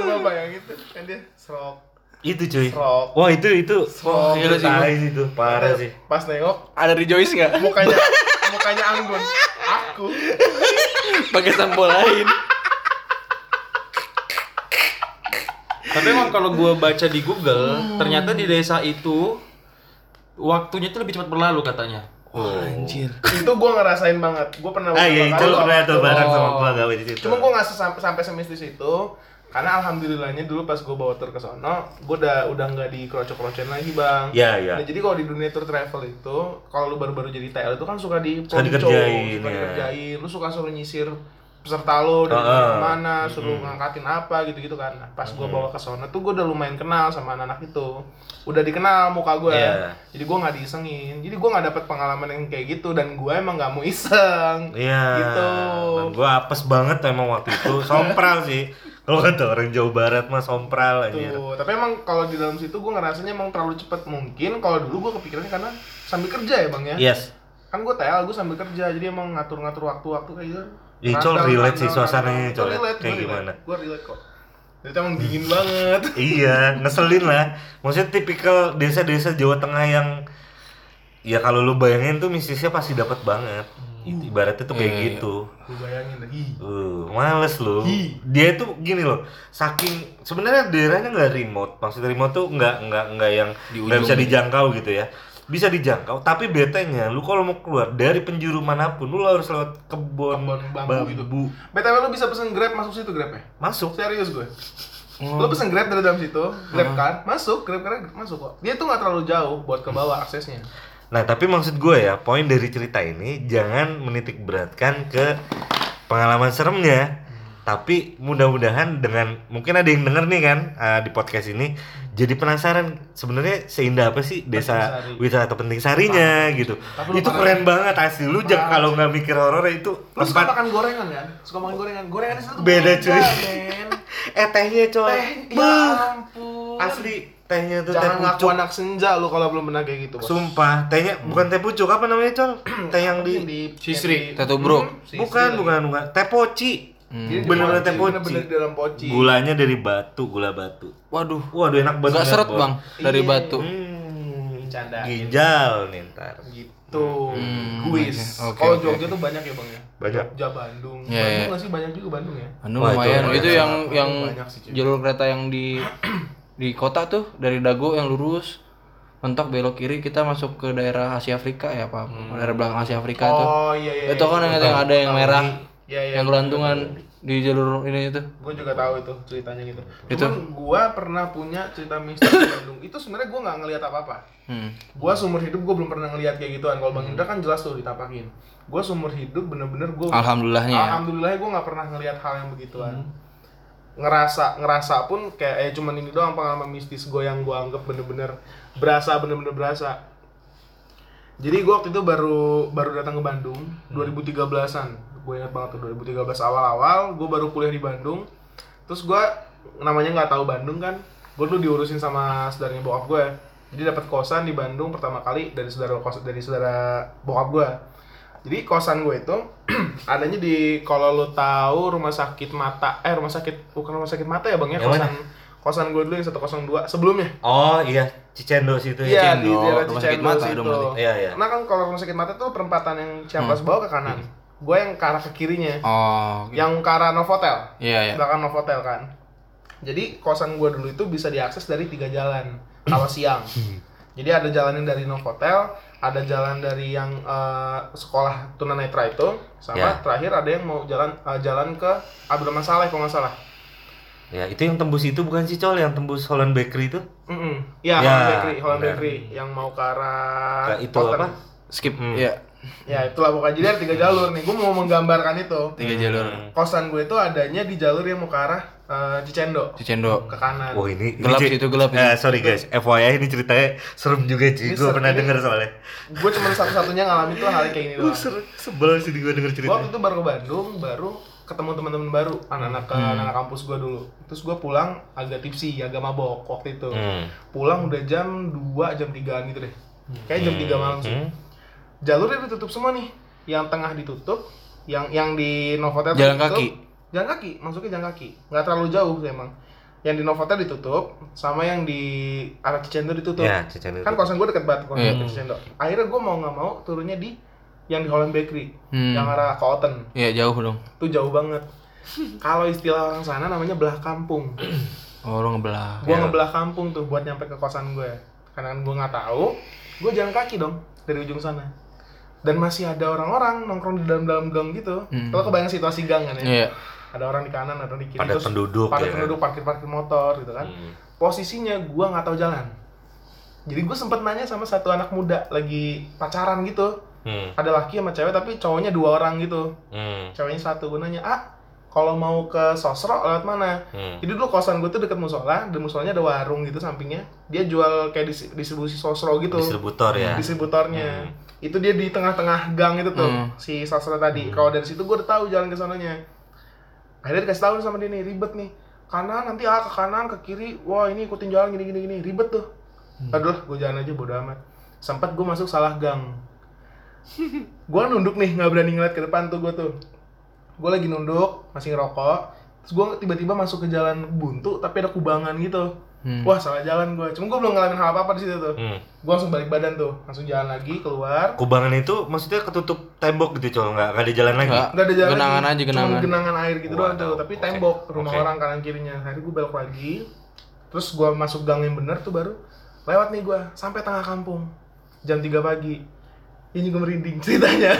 Gue bayangin tuh kan dia serok. Itu cuy. Serok. Wah itu itu. Wah gila sih, tai sih itu parah sih. Pas nengok Ada rejoice nggak? mukanya mukanya Anggun. Aku. Pakai sampo lain. Tapi emang kalau gua baca di Google, ternyata di desa itu waktunya itu lebih cepat berlalu katanya. Anjir. Itu gue ngerasain banget. Gue pernah Ah iya itu kali pernah tuh bareng sama gua gawe di situ. Cuma gue nggak sesam- sampai semis di situ karena alhamdulillahnya dulu pas gue bawa tur ke sono, gue udah udah nggak dikerocok-kerocokin lagi bang. Iya, iya. Nah, jadi kalau di dunia tour travel itu, kalau lu baru-baru jadi TL itu kan suka di Suka ponco, dikerjain, suka ya. dikerjain, lu suka suruh nyisir peserta lo dari ah. mana, suruh ngangkatin apa gitu-gitu kan. Nah, pas gue bawa ke sono tuh gue udah lumayan kenal sama anak-anak itu, udah dikenal muka gue, Iya. jadi gue nggak diisengin, jadi gue nggak dapet pengalaman yang kayak gitu dan gue emang nggak mau iseng. Iya. Gitu. Dan gua apes banget emang waktu itu. <laughs> Sompral sih. Kalau kata orang Jawa Barat mah sompral anjir. Tuh, tapi emang kalau di dalam situ gue ngerasanya emang terlalu cepet mungkin kalau dulu gue kepikirannya karena sambil kerja ya bang ya Yes. kan gue TL gue sambil kerja jadi emang ngatur-ngatur waktu-waktu kayak gitu Ih, Col, relate sih suasananya, Col, ya. relate, Kayak gimana? gue relate kok itu emang dingin banget <laughs> iya, ngeselin lah. Maksudnya tipikal desa-desa Jawa Tengah yang ya kalau lu bayangin tuh mistisnya pasti dapat banget. Itu Ibaratnya tuh kayak gitu. gue bayangin lagi Uh, males lu. Hi. Dia tuh gini loh, saking sebenarnya daerahnya nggak remote. Maksudnya remote tuh nggak nggak nggak yang Di nggak bisa dijangkau gitu ya. Bisa dijangkau, tapi betenya lu kalau mau keluar dari penjuru mana pun lu harus lewat kebun, Kebun bambu gitu. btw lu bisa pesen grab masuk situ grab ya Masuk. serius gue. Lu pesen grab dari dalam situ grab car masuk grab car masuk kok. Dia tuh nggak terlalu jauh buat ke bawah aksesnya. Nah, tapi maksud gue ya, poin dari cerita ini jangan menitik beratkan ke pengalaman seremnya. Tapi mudah-mudahan dengan mungkin ada yang denger nih kan ah, di podcast ini jadi penasaran sebenarnya seindah apa sih desa Sari. wisata penting sarinya gitu. Tapi Itu keren banget asli lu jangan kalau nggak mikir horor itu lu suka makan gorengan kan suka makan gorengan gorengan tuh Beda, cuy. men. <laughs> eh tehnya coy. teh ya ampun asli tehnya tuh teh jangan ngaku pucuk. anak senja lu kalau belum pernah kayak gitu bos Sumpah, tehnya bukan teh pucuk apa namanya, Col? <clears throat> teh yang di di Sisri. Hmm, sisri bukan, bukan, bukan. Teh poci. Di Bener-bener poci, teh poci. bener-bener di dalam poci Gulanya dari batu, gula batu. Waduh. Waduh enak banget. Gak seret Bang. bang dari Iya. batu. Hmm. bercanda. Ginjal nih ntar. Gitu. Hmm, Kuis. oke, Jogja tuh banyak ya bang ya. Banyak. Jogja, Bandung. Iya, Bandung iya. nggak sih banyak juga Bandung ya. Bandung Wah, itu lumayan. banyak. Itu yang Bandung yang banyak sih, jalur kereta yang di di kota tuh dari Dago yang lurus mentok belok kiri kita masuk ke daerah Asia Afrika ya apa daerah belakang Asia Afrika tuh Oh iya iya. itu kan yang, yang ada yang merah Iya iya. yang gelantungan di jalur ini itu Gue juga tahu itu ceritanya gitu. Itu. Cuman gua pernah punya cerita mistis di Bandung. Itu sebenarnya gua nggak ngelihat apa-apa. hmm. Gua seumur hidup gua belum pernah ngelihat kayak gituan. Kalau Bang Indra kan jelas tuh ditapakin. Gua seumur hidup bener-bener gua alhamdulillahnya ya Alhamdulillah gua nggak pernah ngelihat hal yang begituan. Ngerasa ngerasa pun kayak eh cuman ini doang pengalaman mistis gue yang gua anggap bener-bener berasa bener-bener berasa. Jadi gua waktu itu baru baru datang ke Bandung 2013-an. Gue ingat banget tuh 2013 awal-awal gue baru kuliah di Bandung. Terus gua namanya nggak tahu Bandung kan. Gue dulu diurusin sama saudaranya bokap gue. Jadi dapat kosan di Bandung pertama kali dari saudara kos dari saudara bokap gue. Jadi kosan gue itu <clears throat> adanya di kalau lo tahu rumah sakit mata eh rumah sakit bukan rumah sakit mata ya bang ya kosan kosan gue dulu yang 102 sebelumnya Oh iya, Cicendo situ ya. Iya di Cicendo, daerah rumah sakit Cicendo mata situ. dong berarti. Iya, iya. Karena kan kalau rumah sakit mata itu perempatan yang Ciamplas bawah ke kanan. Gue yang ke arah ke kirinya. oh gitu. Yang ke arah Novotel. iya iya Belakang Novotel kan. Jadi kosan gue dulu itu bisa diakses dari tiga jalan kalau <clears throat> siang. Jadi ada jalan yang dari Novotel, ada jalan dari yang eh, sekolah tunanetra itu, sama Ya. terakhir ada yang mau jalan eh, jalan ke Abdurrahman Saleh kalau nggak salah. Ya, itu yang tembus itu bukan sih Col, yang tembus Holland Bakery itu? Mm Ya, Ya, Holland Bakery, Holland. Bakery yang mau ke arah Ke itu Potter. apa? skip Hmm. ya Ya itulah pokoknya jadi ada tiga jalur nih. Gue mau menggambarkan itu. tiga jalur Kosan gue itu adanya di jalur yang mau ke arah eh, Cicendo Cicendo ke kanan. Wah ini Gelap ini, sih, itu gelap Eh, sorry guys, FYI ini ceritanya serem juga Ini sih. Gue pernah ini- denger soalnya. Gue cuma satu-satunya ngalamin tuh hal kayak gini Gue doang. sebel sih gue denger Gue ceritanya. waktu itu baru ke Bandung, baru ketemu teman-teman baru, anak-anak ke anak kampus gue dulu. Terus gue pulang agak tipsi, agak mabok waktu itu. Hmm. Pulang udah jam 2, jam 3 gitu deh. Kayak jam 3 malam sih. Hmm. Jalurnya ditutup semua nih. Yang tengah ditutup, yang yang di Novotel Jalan ditutup. kaki? Jalan kaki, masuknya jalan kaki. Nggak terlalu jauh sih emang. Yang di Novotel ditutup, sama yang di arah Cicendo ditutup. Ya, Cicendo Kan kosan gue deket banget kosan gue di Cicendo. Akhirnya gue mau nggak mau turunnya di yang di Holland Bakery, Hmm. yang arah Cotton. iya jauh dong Itu jauh banget. Kalau istilah orang sana namanya belah kampung. oh lo ngebelah Gue Ya. ngebelah kampung tuh buat nyampe ke kosan gue. Karena gue nggak tahu, gue jalan kaki dong dari ujung sana. Dan masih ada orang-orang nongkrong di dalam-dalam gang gitu. Hmm. Kalau kebayang situasi gang kan ya. iya Ada orang di kanan, ada orang di kiri. Padat terus penduduk, Padat ya kan? penduduk parkir-parkir motor gitu kan. Hmm. Posisinya gue nggak tahu jalan. Jadi gue sempet nanya sama satu anak muda lagi pacaran gitu. Hmm. Ada laki sama cewek tapi cowoknya dua orang gitu. Hmm. Ceweknya satu. Gue nanya, ah kalau mau ke Sosro lewat mana? Hmm. Jadi dulu kosan gue tuh deket musola, dan musolanya ada warung gitu sampingnya. Dia jual kayak dis- distribusi sosro gitu. Distributor ya. Distributornya. Hmm. Itu dia di tengah-tengah gang itu tuh, Hmm. si sosro tadi. Kalau dari situ gue udah tahu jalan ke sananya. Akhirnya dikasih tahu sama dia nih, ribet nih. Kanan nanti ah ke kanan, ke kiri. Wah, ini ikutin jalan gini gini gini. Ribet tuh. Aduh, gue jalan aja bodo amat. Sempat gue masuk salah gang. gue nunduk nih, nggak berani ngeliat ke depan tuh gue tuh gue lagi nunduk masih ngerokok terus gue tiba-tiba masuk ke jalan buntu tapi ada kubangan gitu Hmm. wah salah jalan gue cuma gue belum ngalamin hal apa apa di situ tuh Hmm. gue langsung balik badan tuh langsung jalan lagi keluar Kubangan itu maksudnya ketutup tembok gitu, Col. Nggak, nggak ada jalan lagi. Nggak. nggak ada jalan Genangan lagi. aja, Cuma genangan. genangan air gitu doang tuh tapi oke. tembok rumah Oke. orang kanan kirinya akhirnya gue belok lagi terus gue masuk gang yang bener tuh baru lewat nih gue sampai tengah kampung jam 3 pagi ini gue merinding <laughs> ceritanya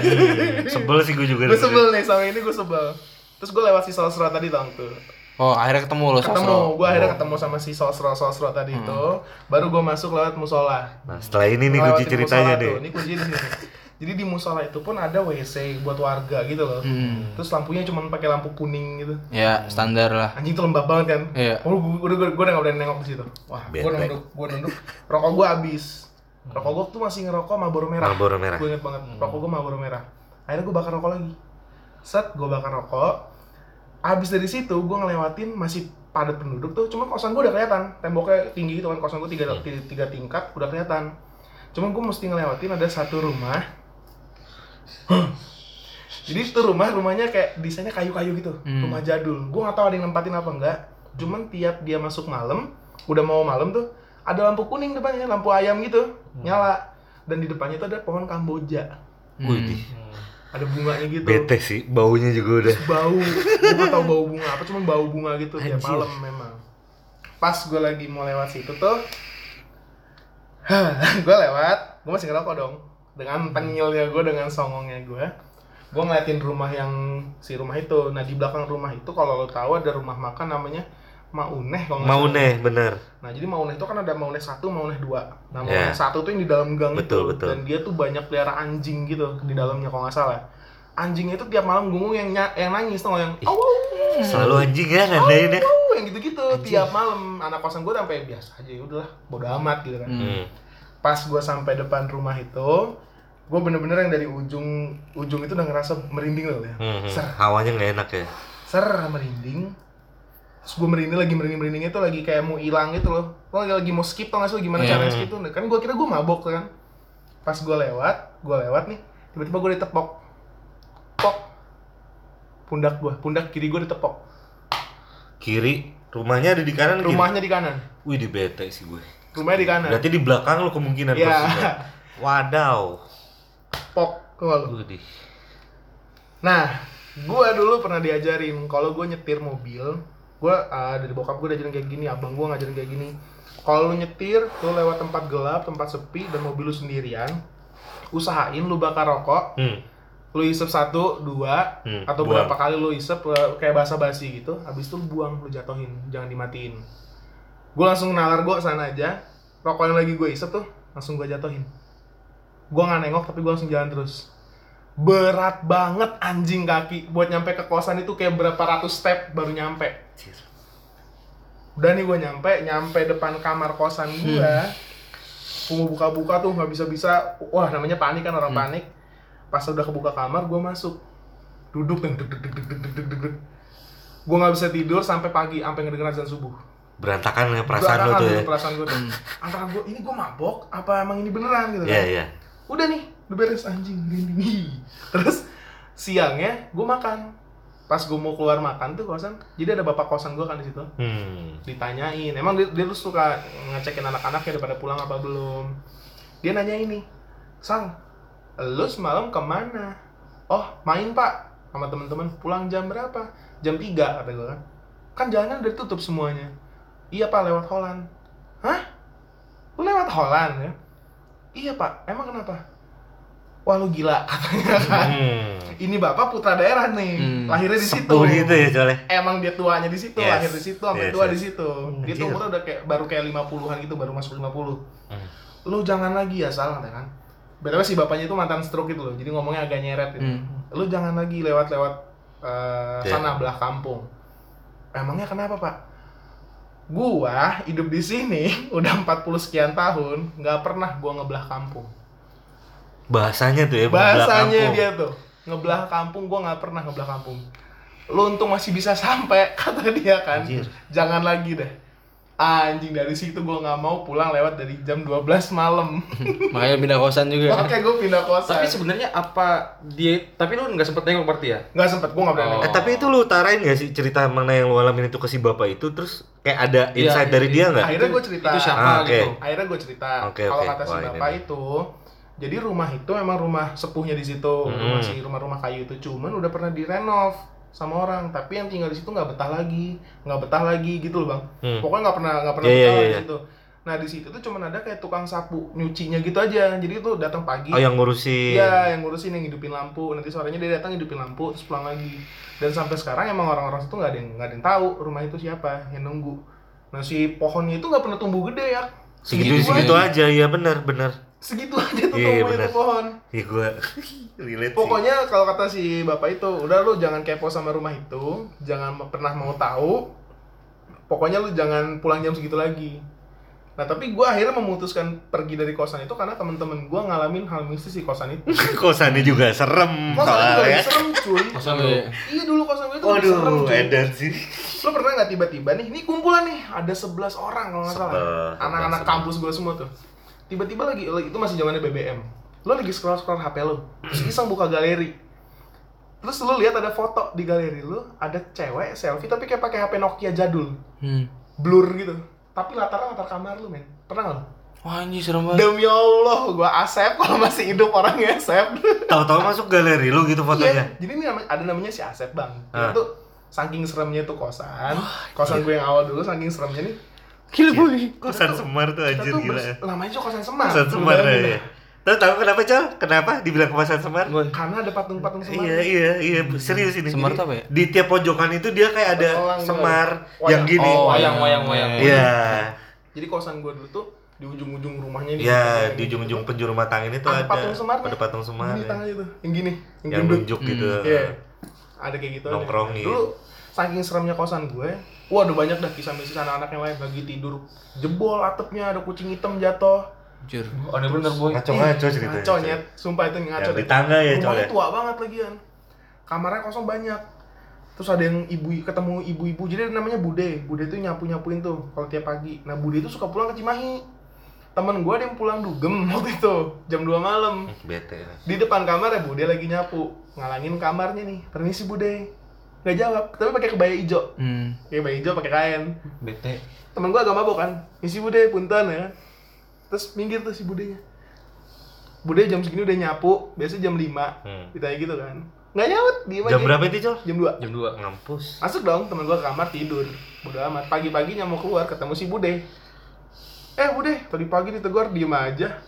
Sebel sih gue juga. gue sebel nih sama ini gue sebel terus gue lewat si sosro tadi dong tuh oh akhirnya ketemu lo ketemu. Gue akhirnya ketemu sama si sosro sosro tadi itu. Baru gue masuk lewat musola. Nah, setelah ini nih kunci ceritanya deh. tuh. ini kunci di sini. Jadi di musola itu pun ada wc buat warga gitu loh. Hmm. terus lampunya cuma pakai lampu kuning gitu. Ya standar lah. Anjing tuh lembab banget kan. Iya. oh gue udah gue udah gak berani nengok di situ. Wah gue nunduk gue nunduk. Rokok gue habis. Rokok gue tuh masih ngerokok Marlboro merah. Marlboro merah. gue inget banget rokok gue Marlboro merah. Akhirnya gue bakar rokok lagi. Set gue bakar rokok Abis dari situ gue ngelewatin masih padat penduduk tuh, cuma kosan gue udah kelihatan temboknya tinggi gitu kan kosan gue tiga, tiga, tiga tingkat udah kelihatan. Cuma gue mesti ngelewatin ada satu rumah. Jadi itu rumah rumahnya kayak desainnya kayu-kayu gitu, Hmm. rumah jadul. Gue nggak tahu ada yang nempatin apa enggak. Cuman tiap dia masuk malam, udah mau malam tuh ada lampu kuning depannya lampu ayam gitu nyala dan di depannya itu ada pohon kamboja Wih, ada bunganya gitu. Bete sih, baunya juga udah. bau. Gue gak tau bau bunga apa cuma bau bunga gitu tiap malam memang. Pas gue lagi mau lewat situ tuh gue lewat gue masih ngerokok dong. Dengan tengilnya gue dengan songongnya gue gue ngeliatin rumah yang si rumah itu. Nah di belakang rumah itu kalau lo tahu ada rumah makan namanya Mauneh kalau nggak Mau salah. bener. Nah jadi Mauneh itu kan ada Mauneh satu, Mauneh dua. Nah. Mauneh satu tuh yang di dalam gang Betul, itu betul. dan dia tuh banyak pelihara anjing gitu di dalamnya kalau nggak salah. Anjingnya itu tiap malam gungung yang yang nangis tuh yang aw, Selalu anjing ya, nandain ya. yang gitu-gitu tiap malam anak kosan gue sampai biasa aja ya udahlah bodo amat gitu kan. Hmm. Pas gue sampai depan rumah itu gue bener-bener yang dari ujung ujung itu udah ngerasa merinding loh ya. Hmm, hmm. Ser, Hawanya nggak enak ya. ser merinding terus gue merinding lagi merinding merindingnya tuh lagi kayak mau hilang gitu loh lo lagi, lagi mau skip tau gak sih gimana Hmm. caranya skip tuh kan gue kira gue mabok tuh kan pas gue lewat gue lewat nih tiba-tiba gue ditepok pok pundak gue pundak kiri gue ditepok Kiri, rumahnya ada di kanan. kiri? rumahnya di kanan Wih, di bete sih gue. rumahnya di kanan Berarti di belakang lo kemungkinan Iya. posisinya. Wadaw. pok Widih. Nah, gue dulu pernah diajarin kalau gue nyetir mobil, gue dari bokap gue diajarin kayak gini, abang gue ngajarin kayak gini. Kalau lu nyetir, lu lewat tempat gelap, tempat sepi, dan mobil lu sendirian, usahain lu bakar rokok, Hmm. lu isep satu, dua, Hmm, atau buang. berapa kali lu isep eh, kayak basa-basi gitu, habis itu lu buang, lu jatohin, jangan dimatiin. Gue langsung nalar gue sana aja, rokok yang lagi gue isep tuh langsung gue jatohin. Gue nggak nengok tapi gue langsung jalan terus. Berat banget anjing kaki buat nyampe ke kosan itu kayak berapa ratus step baru nyampe. Udah nih gue nyampe, nyampe depan kamar kosan gue. Gue mau buka-buka tuh nggak bisa-bisa. Wah namanya panik kan orang panik. Pas udah kebuka kamar, gue masuk. Duduk dan deg deg deg deg deg deg deg deg. Gue nggak bisa tidur sampai pagi, sampai ngedenger azan subuh. Berantakan ya perasaan lo tuh ya. gitu perasaan gue tuh. Antara gue, ini gue mabok, apa emang ini beneran gitu Iya, kan? iya. Udah nih, udah beres anjing, merinding. Terus siangnya gue makan. Pas gue mau keluar makan tuh kosan, jadi ada bapak kosan gue kan di situ. Hmm. Ditanyain, emang dia, dia tuh suka ngecekin anak-anaknya daripada pulang apa belum. Dia nanya ini, Sang, lu semalam ke mana? Oh, main pak, sama temen-temen. Pulang jam berapa? Jam 3, kata gue kan. Kan jalanan udah tutup semuanya. Iya pak, lewat Holland. Hah? Lu lewat Holland ya? Iya pak, emang kenapa? Wah lu gila katanya <laughs> kan. Hmm. Ini bapak putra daerah nih, Hmm. lahirnya di situ. Gitu ya. Emang dia tuanya di situ, Yes. lahir di situ, sampai Yes, tua yes. di situ. Dia tuh umurnya udah kayak baru kayak 50-an gitu, baru masuk 50. Hmm. Lu jangan lagi ya salah kan. Btw si bapaknya itu mantan stroke gitu loh, jadi ngomongnya agak nyeret gitu. Hmm. Lu jangan lagi lewat-lewat eh, Ya. sana belah kampung. Emangnya kenapa, Pak? Gua hidup di sini <laughs> udah 40 sekian tahun, nggak pernah gua ngebelah kampung. Bahasanya tuh ya. Bahasanya dia tuh ngebelah kampung, gua nggak pernah ngebelah kampung. Lu untung masih bisa sampai <laughs> kata dia kan. Anjir. Jangan lagi deh. Anjing dari situ gua nggak mau pulang lewat dari jam 12 malam. <laughs> Makanya pindah kosan juga. Oke, gua pindah kosan. Tapi sebenarnya apa dia tapi lu nggak sempet nengok berarti ya? nggak sempet, gua nggak berani. Oh. Eh tapi itu lu utarain gak sih cerita mana yang lu alamin itu ke si bapak itu terus kayak ada Iya, insight dari iya. dia nggak? Akhirnya gua cerita. Itu siapa Ah, oke. gitu? Akhirnya gue cerita. Oke, Kalau oke. kata si Wah, ini bapak nih. itu, jadi rumah itu emang rumah sepuhnya di situ, Hmm. rumah si rumah-rumah kayu itu cuman udah pernah direnov sama orang, tapi yang tinggal di situ nggak betah lagi, nggak betah lagi gitu loh bang. Hmm. Pokoknya nggak pernah nggak pernah betah iya, lah iya. di situ. Nah di situ tuh cuman ada kayak tukang sapu nyucinya gitu aja, jadi itu datang pagi. Oh yang ngurusin. Iya, yang ngurusin yang hidupin lampu. Nanti sorenya dia datang hidupin lampu terus pulang lagi. Dan sampai sekarang emang orang-orang situ nggak ada yang nggak ada yang tahu rumah itu siapa yang nunggu. Nah si pohonnya itu nggak pernah tumbuh gede ya. Segitu segitu aja ya benar benar. Segitu aja tuh Iya, tumbuh benar. itu pohon. Iya gua <laughs> relate sih. Pokoknya kalau kata si bapak itu, udah lu jangan kepo sama rumah itu, jangan pernah mau tahu. Pokoknya lu jangan pulang jam segitu lagi. Nah tapi gue akhirnya memutuskan pergi dari kosan itu karena temen-temen gue ngalamin hal mistis di kosan itu. <laughs> kosannya juga serem Kosan itu soalnya. lagi serem cuy. Kosan lu ya? Iya dulu kosan gue itu lagi serem Waduh, cuy. edan sih. Lo pernah nggak tiba-tiba nih, ini kumpulan nih, ada 11 orang kalau nggak salah. Anak-anak kampus gue semua tuh. Tiba-tiba lagi, itu masih zamannya BBM. Lo lagi scroll-scroll HP lo, terus iseng buka galeri. Terus lo lihat ada foto di galeri lo, ada cewek selfie tapi kayak pakai HP Nokia jadul, Hmm. blur gitu. tapi latarnya latar kamar lu men pernah nggak? Wah anjing serem banget. demi Allah gua asep kalau masih hidup orangnya asep Tahu-tahu masuk galeri lu gitu fotonya. Iya, jadi ini ada namanya si Asep bang. Ah. Itu tuh saking seremnya tuh kosan, kosan gue yang awal dulu saking seremnya nih. Gila boy. Kosan Semar tuh anjir tuh gila. namanya tuh kosan semar. Kosan Semar ya. dah. Tahu tahu kenapa, Col? Kenapa dibilang kosan Semar? Karena ada patung-patung semar. Iya iya iya serius ini. Semar tuh apa ya? Di tiap pojokan itu dia kayak ada semar Wayang. yang gini. Oh, wayang wayang wayang Iya. Jadi kosan gue dulu tuh di ujung-ujung rumahnya nih. Iya, di ujung-ujung penjuru matang ini tuh ada ada. patung semar. Ada patung semar. Gini ya. tangannya tuh, yang gini, yang, Yang nunjuk gitu. Iya. Ada kayak gitu. aja. Nongkrongin. Dulu saking seremnya kosan gue, wah ada banyak dah kisah-kisah anak-anak yang lain lagi tidur jebol atapnya ada kucing hitam jatuh. Anjir. Aneh bener boy. Ngaco-ngaco ceritanya. Ngaco nyet, sumpah itu ngaco. Yang di tangga ya, ya? tua banget lagian. Kamarnya kosong banyak. Terus ada yang ibu ketemu ibu-ibu, jadi ada namanya Bude. Bude itu nyapu-nyapuin tuh kalau tiap pagi. Nah, Bude itu suka pulang ke Cimahi. Temen gue ada yang pulang dugem <laughs> waktu itu, jam 2 malam. Bete. Di depan kamar ya Bude lagi nyapu. Ngalangin kamarnya nih. Permisi Bude. Gak jawab, tapi pakai kebaya hijau. Hmm. Pakai kebaya hijau, pakai kain. Bete. Temen gue agak mabok kan. Misi Bude, punten ya. Terus minggir tuh si Budenya. Bude jam segini udah nyapu, biasa jam 5 Hmm. Ditanya gitu kan Nggak nyaut, diem aja Jam berapa itu, Col? Jam 2 Jam 2. Ngampus. Masuk dong, temen gua ke kamar tidur Bodo amat, pagi-paginya mau keluar ketemu si Bude Eh Bude, tadi pagi ditegur diem aja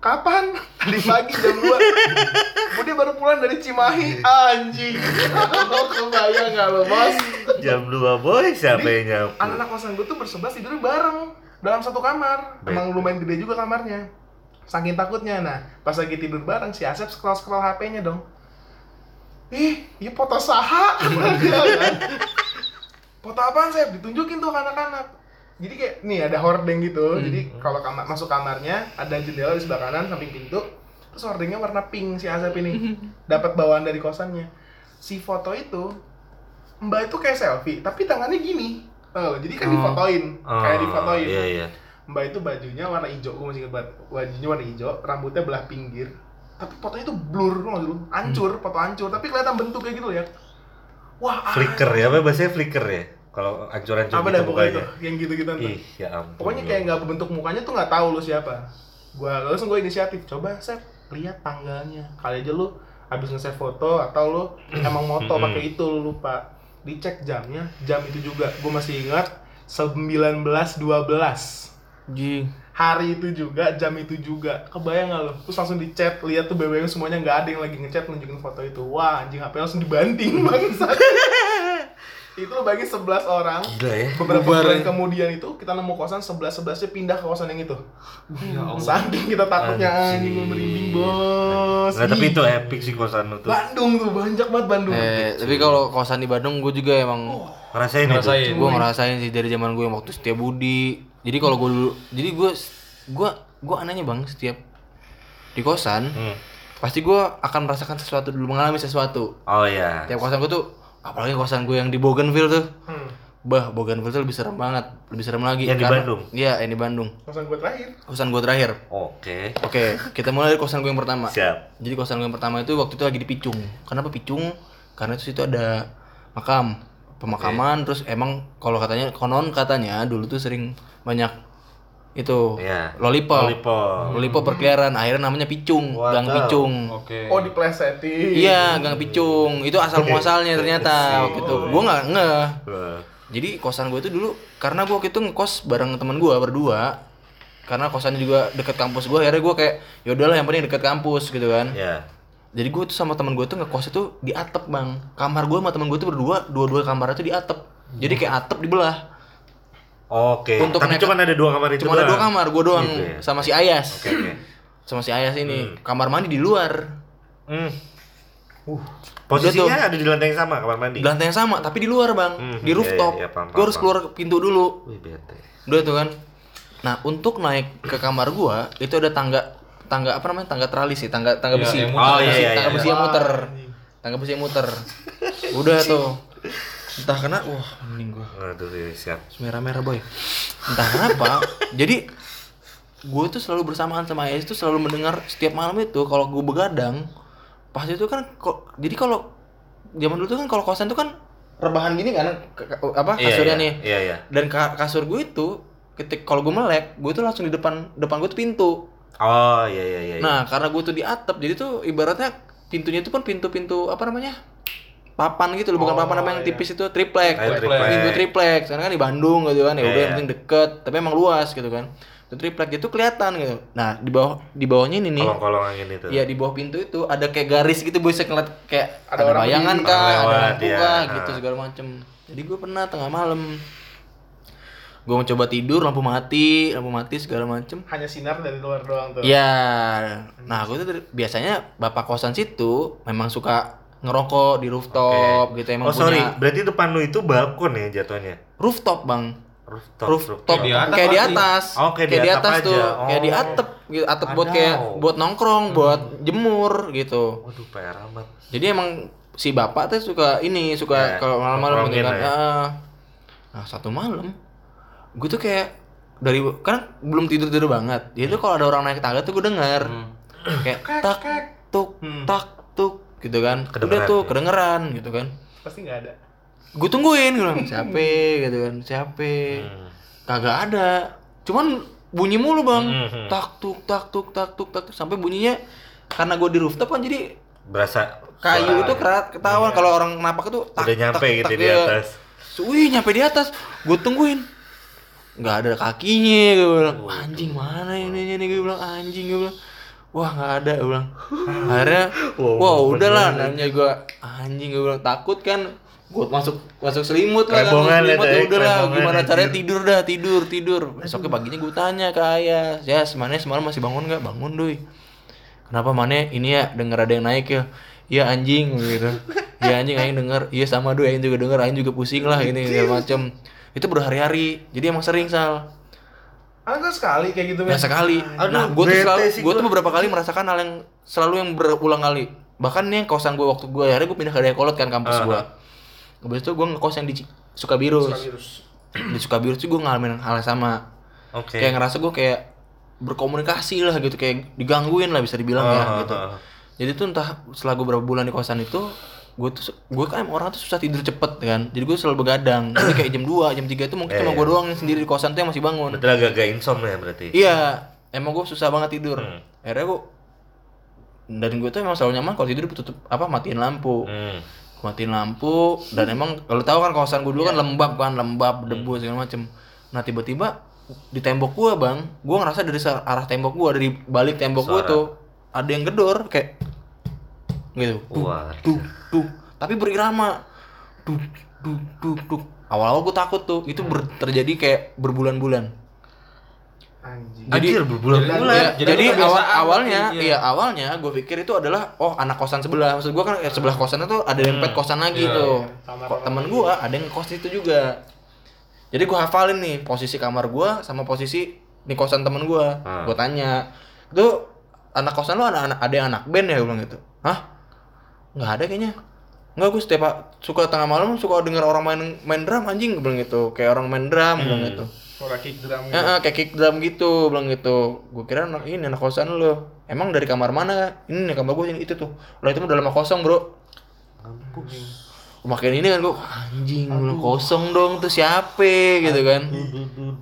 Kapan? <laughs> Tadi pagi jam 2 Bude baru pulang dari Cimahi Anjing. Lo kebayang gak lo bos? Jam 2 boy, siapa yang nyapu? Anak-anak kosan gue tuh bersebelas tidur bareng Dalam satu kamar. Emang lumayan gede juga kamarnya. Saking takutnya, nah pas lagi tidur bareng si Asep scroll-scroll HP-nya dong. Ih, ini foto saha. <laughs> Foto apaan Sep? Ditunjukin tuh anak-anak. Jadi kayak, nih ada hordeng gitu. Jadi kalau kamar, masuk kamarnya Ada jendela di sebelah kanan, samping pintu Terus hordengnya warna pink si Asep ini <laughs> Dapat bawaan dari kosannya Si foto itu Mbak itu kayak selfie, tapi tangannya gini Tau, jadi kan Oh. difotoin Kayak difotoin Iya, iya. Mbak itu bajunya warna hijau, gue masih ingat banget. Bajunya warna hijau, rambutnya belah pinggir. Tapi fotonya tuh blur, lu nggak sih lu? Hancur, foto hancur, tapi kelihatan bentuknya gitu ya. Wah, ah, Flicker ya, apa bahasanya flicker ya? Kalau ancur-ancur apa gitu dah mukanya. tuh, yang gitu-gitu. Ih, ya ampun. Pokoknya kayak nggak bentuk mukanya tuh nggak tahu lu siapa. Gua langsung gue inisiatif, coba set lihat tanggalnya. Kali aja lu habis nge-save foto atau lu emang moto pakai itu lu lupa. Dicek jamnya, jam itu juga. Gue masih ingat 19.12 Anjing. hari itu juga, jam itu juga. Kebayang gak lo? Terus langsung di chat, lihat tuh BBM semuanya nggak ada yang lagi ngechat nunjukin foto itu. Wah, anjing HP langsung dibanting <laughs> bangsat. Itu lo bagi 11 orang. Gila ya. Beberapa Bubar bulan ya. kemudian itu kita nemu kosan 11 11 pindah ke kosan yang itu. Ya Allah. Saking kita takutnya Anjing. merinding, Bos. Nggak, tapi itu epic sih kosan tuh. Bandung tuh banyak banget Bandung. Eh, tapi kalau kosan di Bandung gue juga emang Ngerasain itu. Ngerasain. gue ngerasain sih dari zaman gue waktu setia budi jadi kalau gue dulu jadi gue gue gue anehnya bang setiap di kosan Hmm. pasti gue akan merasakan sesuatu dulu mengalami sesuatu Oh iya. tiap kosan gue tuh apalagi kosan gue yang di Bougainville tuh Hmm. bah Bougainville tuh lebih serem banget lebih serem lagi Yang di karena- Bandung? iya yang di Bandung Kosan gue terakhir. kosan gue terakhir Oke. oke kita mulai dari kosan gue yang pertama Siap. jadi kosan gue yang pertama itu waktu itu lagi di Picung kenapa Picung karena itu situ ada makam pemakaman terus emang kalau katanya konon katanya dulu tuh sering banyak itu Iya. lollipop Lollipop. lollipop berkeliaran akhirnya namanya Picung Wadaw. gang Picung Oke. Oh, diplesetin. iya gang Picung itu asal muasalnya ternyata waktu itu gue nggak ngeh Wah. jadi kosan gue itu dulu karena gue waktu itu ngekos bareng teman gue berdua karena kosannya juga deket kampus gue akhirnya gue kayak yaudahlah yang penting deket kampus gitu kan Ya. jadi gue tuh sama teman gue tuh ngekos itu di atap bang kamar gue sama teman gue tuh berdua dua-dua kamar itu di atap jadi kayak atap dibelah Oke. Untuk Tapi cuma ada dua kamar itu cuma ada dua kamar gue doang Gitu ya? sama si Ayas. Oke, oke. sama si Ayas ini. Kamar mandi di luar. Hmm. Posisinya ada di lantai yang sama kamar mandi. di lantai yang sama tapi di luar bang. Hmm, di iya, rooftop. iya, iya, paham, gue harus keluar pintu dulu. Wih, bete. udah tuh kan. Nah untuk naik ke kamar gua itu ada tangga tangga apa namanya? Tangga teralis sih tangga tangga Iya, besi. yang muter. Oh, iya, iya, tangga iya. besi yang Wah, muter. Tangga besi yang muter. Udah tuh <laughs> entah kena wah mending gua Waduh, iya, siap. merah-merah boy entah kenapa <laughs> jadi gue tuh selalu bersamaan sama Ayas tuh selalu mendengar setiap malam itu kalau gue begadang pas itu kan kok jadi kalau zaman dulu tuh kan kalau kosan tuh kan rebahan gini kan apa Iya, kasurnya iya. nih Iya, iya. dan ka- kasur gue itu ketik kalau gue melek gue tuh langsung di depan depan gue tuh pintu Oh iya iya iya. nah karena gue tuh di atap jadi tuh ibaratnya pintunya itu pun pintu-pintu apa namanya papan gitu loh bukan Oh, papan apa yang iya. tipis itu triplek Kayak triplek. pintu triplek karena kan di Bandung gitu kan ya udah yang iya. penting deket tapi emang luas gitu kan itu triplek itu kelihatan gitu nah di bawah di bawahnya ini nih kolong-kolongan gini tuh. Iya di bawah pintu itu ada kayak garis gitu bisa ngeliat kayak Ada ada, bayangan kah, ada lampu iya. kah, gitu segala macem. Jadi gue pernah tengah malam, gue mencoba tidur lampu mati, lampu mati segala macem. Hanya sinar dari luar doang tuh. Iya, nah aku tuh biasanya bapak kosan situ memang suka ngerokok di rooftop gitu emang Oh sorry, punya berarti depan lu itu balkon ya jatuhnya? rooftop bang. Rooftop. Rooftop Kayak di atas kayak di atas, Oh, kayak di atap atas aja. tuh, Oh. kayak di atap, gitu. atap buat kayak buat nongkrong, buat jemur gitu. Waduh, PR amat. Jadi emang si bapak tuh suka ini suka Ya, kalau malam-malam gitu kan. ya. Ah. Nah satu malam, gue tuh kayak dari kan belum tidur tidur banget. Dia tuh kalau ada orang naik tangga tuh gue denger kayak tak tuk tak tuk gitu kan. Udah Kedengeran, tuh ya? kedengeran gitu kan. Pasti nggak ada. Gue tungguin gue bilang siapa gitu kan siapa. Hmm. Kagak ada. Cuman bunyi mulu bang. Hmm. Tak tuk tak tuk tak tuk tak tuk. sampai bunyinya karena gue di rooftop kan jadi Berasa kayu suara. itu kerat ketahuan kalau orang napak itu tak, Udah nyampe tak, gitu tak, di ya. atas. Wih nyampe di atas, gue tungguin, nggak ada kakinya, gue bilang anjing mana ini nih gue bilang anjing gue bilang, wah nggak ada gue bilang, akhirnya, Wow, wah udahlah namanya gue anjing gue bilang takut kan, gue masuk masuk selimut lah kan, masuk selimut ya, ya udahlah klebongan, gimana caranya tidur dah tidur tidur, besoknya paginya gue tanya ke ayah, ya semuanya semalam masih bangun nggak bangun doi, kenapa mana ini ya denger ada yang naik ya Iya anjing gitu. Iya anjing aing denger. Iya sama doi aing juga denger. Aing juga pusing lah ini segala macem. Itu berhari-hari. Jadi emang sering sal. Ada sekali kayak gitu Ya sekali. Aduh, nah, gue tuh selalu, gue tuh beberapa kali merasakan hal yang selalu yang berulang kali. Bahkan nih kosan gue waktu gue akhirnya gue pindah ke Dayakolot kan kampus gue. Habis itu gue ngekos yang di Sukabirus. Di Sukabirus tuh gue ngalamin hal yang sama. Oke. Kayak ngerasa gue kayak berkomunikasi lah gitu kayak digangguin lah bisa dibilang ya Ah, gitu. Jadi tuh entah setelah gue berapa bulan di kosan itu gue tuh gue kan emang orang tuh susah tidur cepet kan jadi gue selalu begadang jadi kayak jam 2, jam 3 itu mungkin Iya, cuma iya. gue doang yang sendiri di kosan tuh yang masih bangun Berarti agak-agak insomnia berarti. iya emang gue susah banget tidur Hmm. akhirnya gue dan gue tuh emang selalu nyaman kalau tidur tutup apa matiin lampu Hmm. Matiin lampu dan emang kalau tahu kan kawasan gue dulu kan lembab kan lembab debu segala macem nah tiba-tiba di tembok gua bang gua ngerasa dari arah tembok gua dari balik tembok gua Suara. tuh ada yang gedor kayak gitu Duk, Wah. duk, duk. tapi berirama duk duk duk duk awal-awal gue takut tuh itu ber- terjadi kayak berbulan-bulan Anjing. Jadi- Anjir berbulan-bulan. Iya, Jadi awal awalnya, iya awalnya gue pikir itu adalah oh anak kosan sebelah. Maksud gue kan eh, sebelah kosannya tuh ada yang pet kosan lagi Iya, tuh. Kok lagi. gue ada yang kos itu juga. Jadi gue hafalin nih posisi kamar gue sama posisi di kosan temen gue. Hmm. Gue tanya, itu anak kosan lu anak, anak ada yang anak band ya gue bilang gitu. Hah? Nggak ada kayaknya. Nggak gue setiap suka tengah malam suka denger orang main main drum anjing bilang gitu. Kayak orang main drum gue bilang gitu. Suara kick drum gitu. Ya, kayak kick drum gitu, bilang gitu. Gue kira anak ini anak kosan lo. Emang dari kamar mana? Ini nih kamar gue ini itu tuh. Lah itu mah udah lama kosong, Bro. Makin ini kan gue anjing, belum kosong dong tuh siapa gitu kan.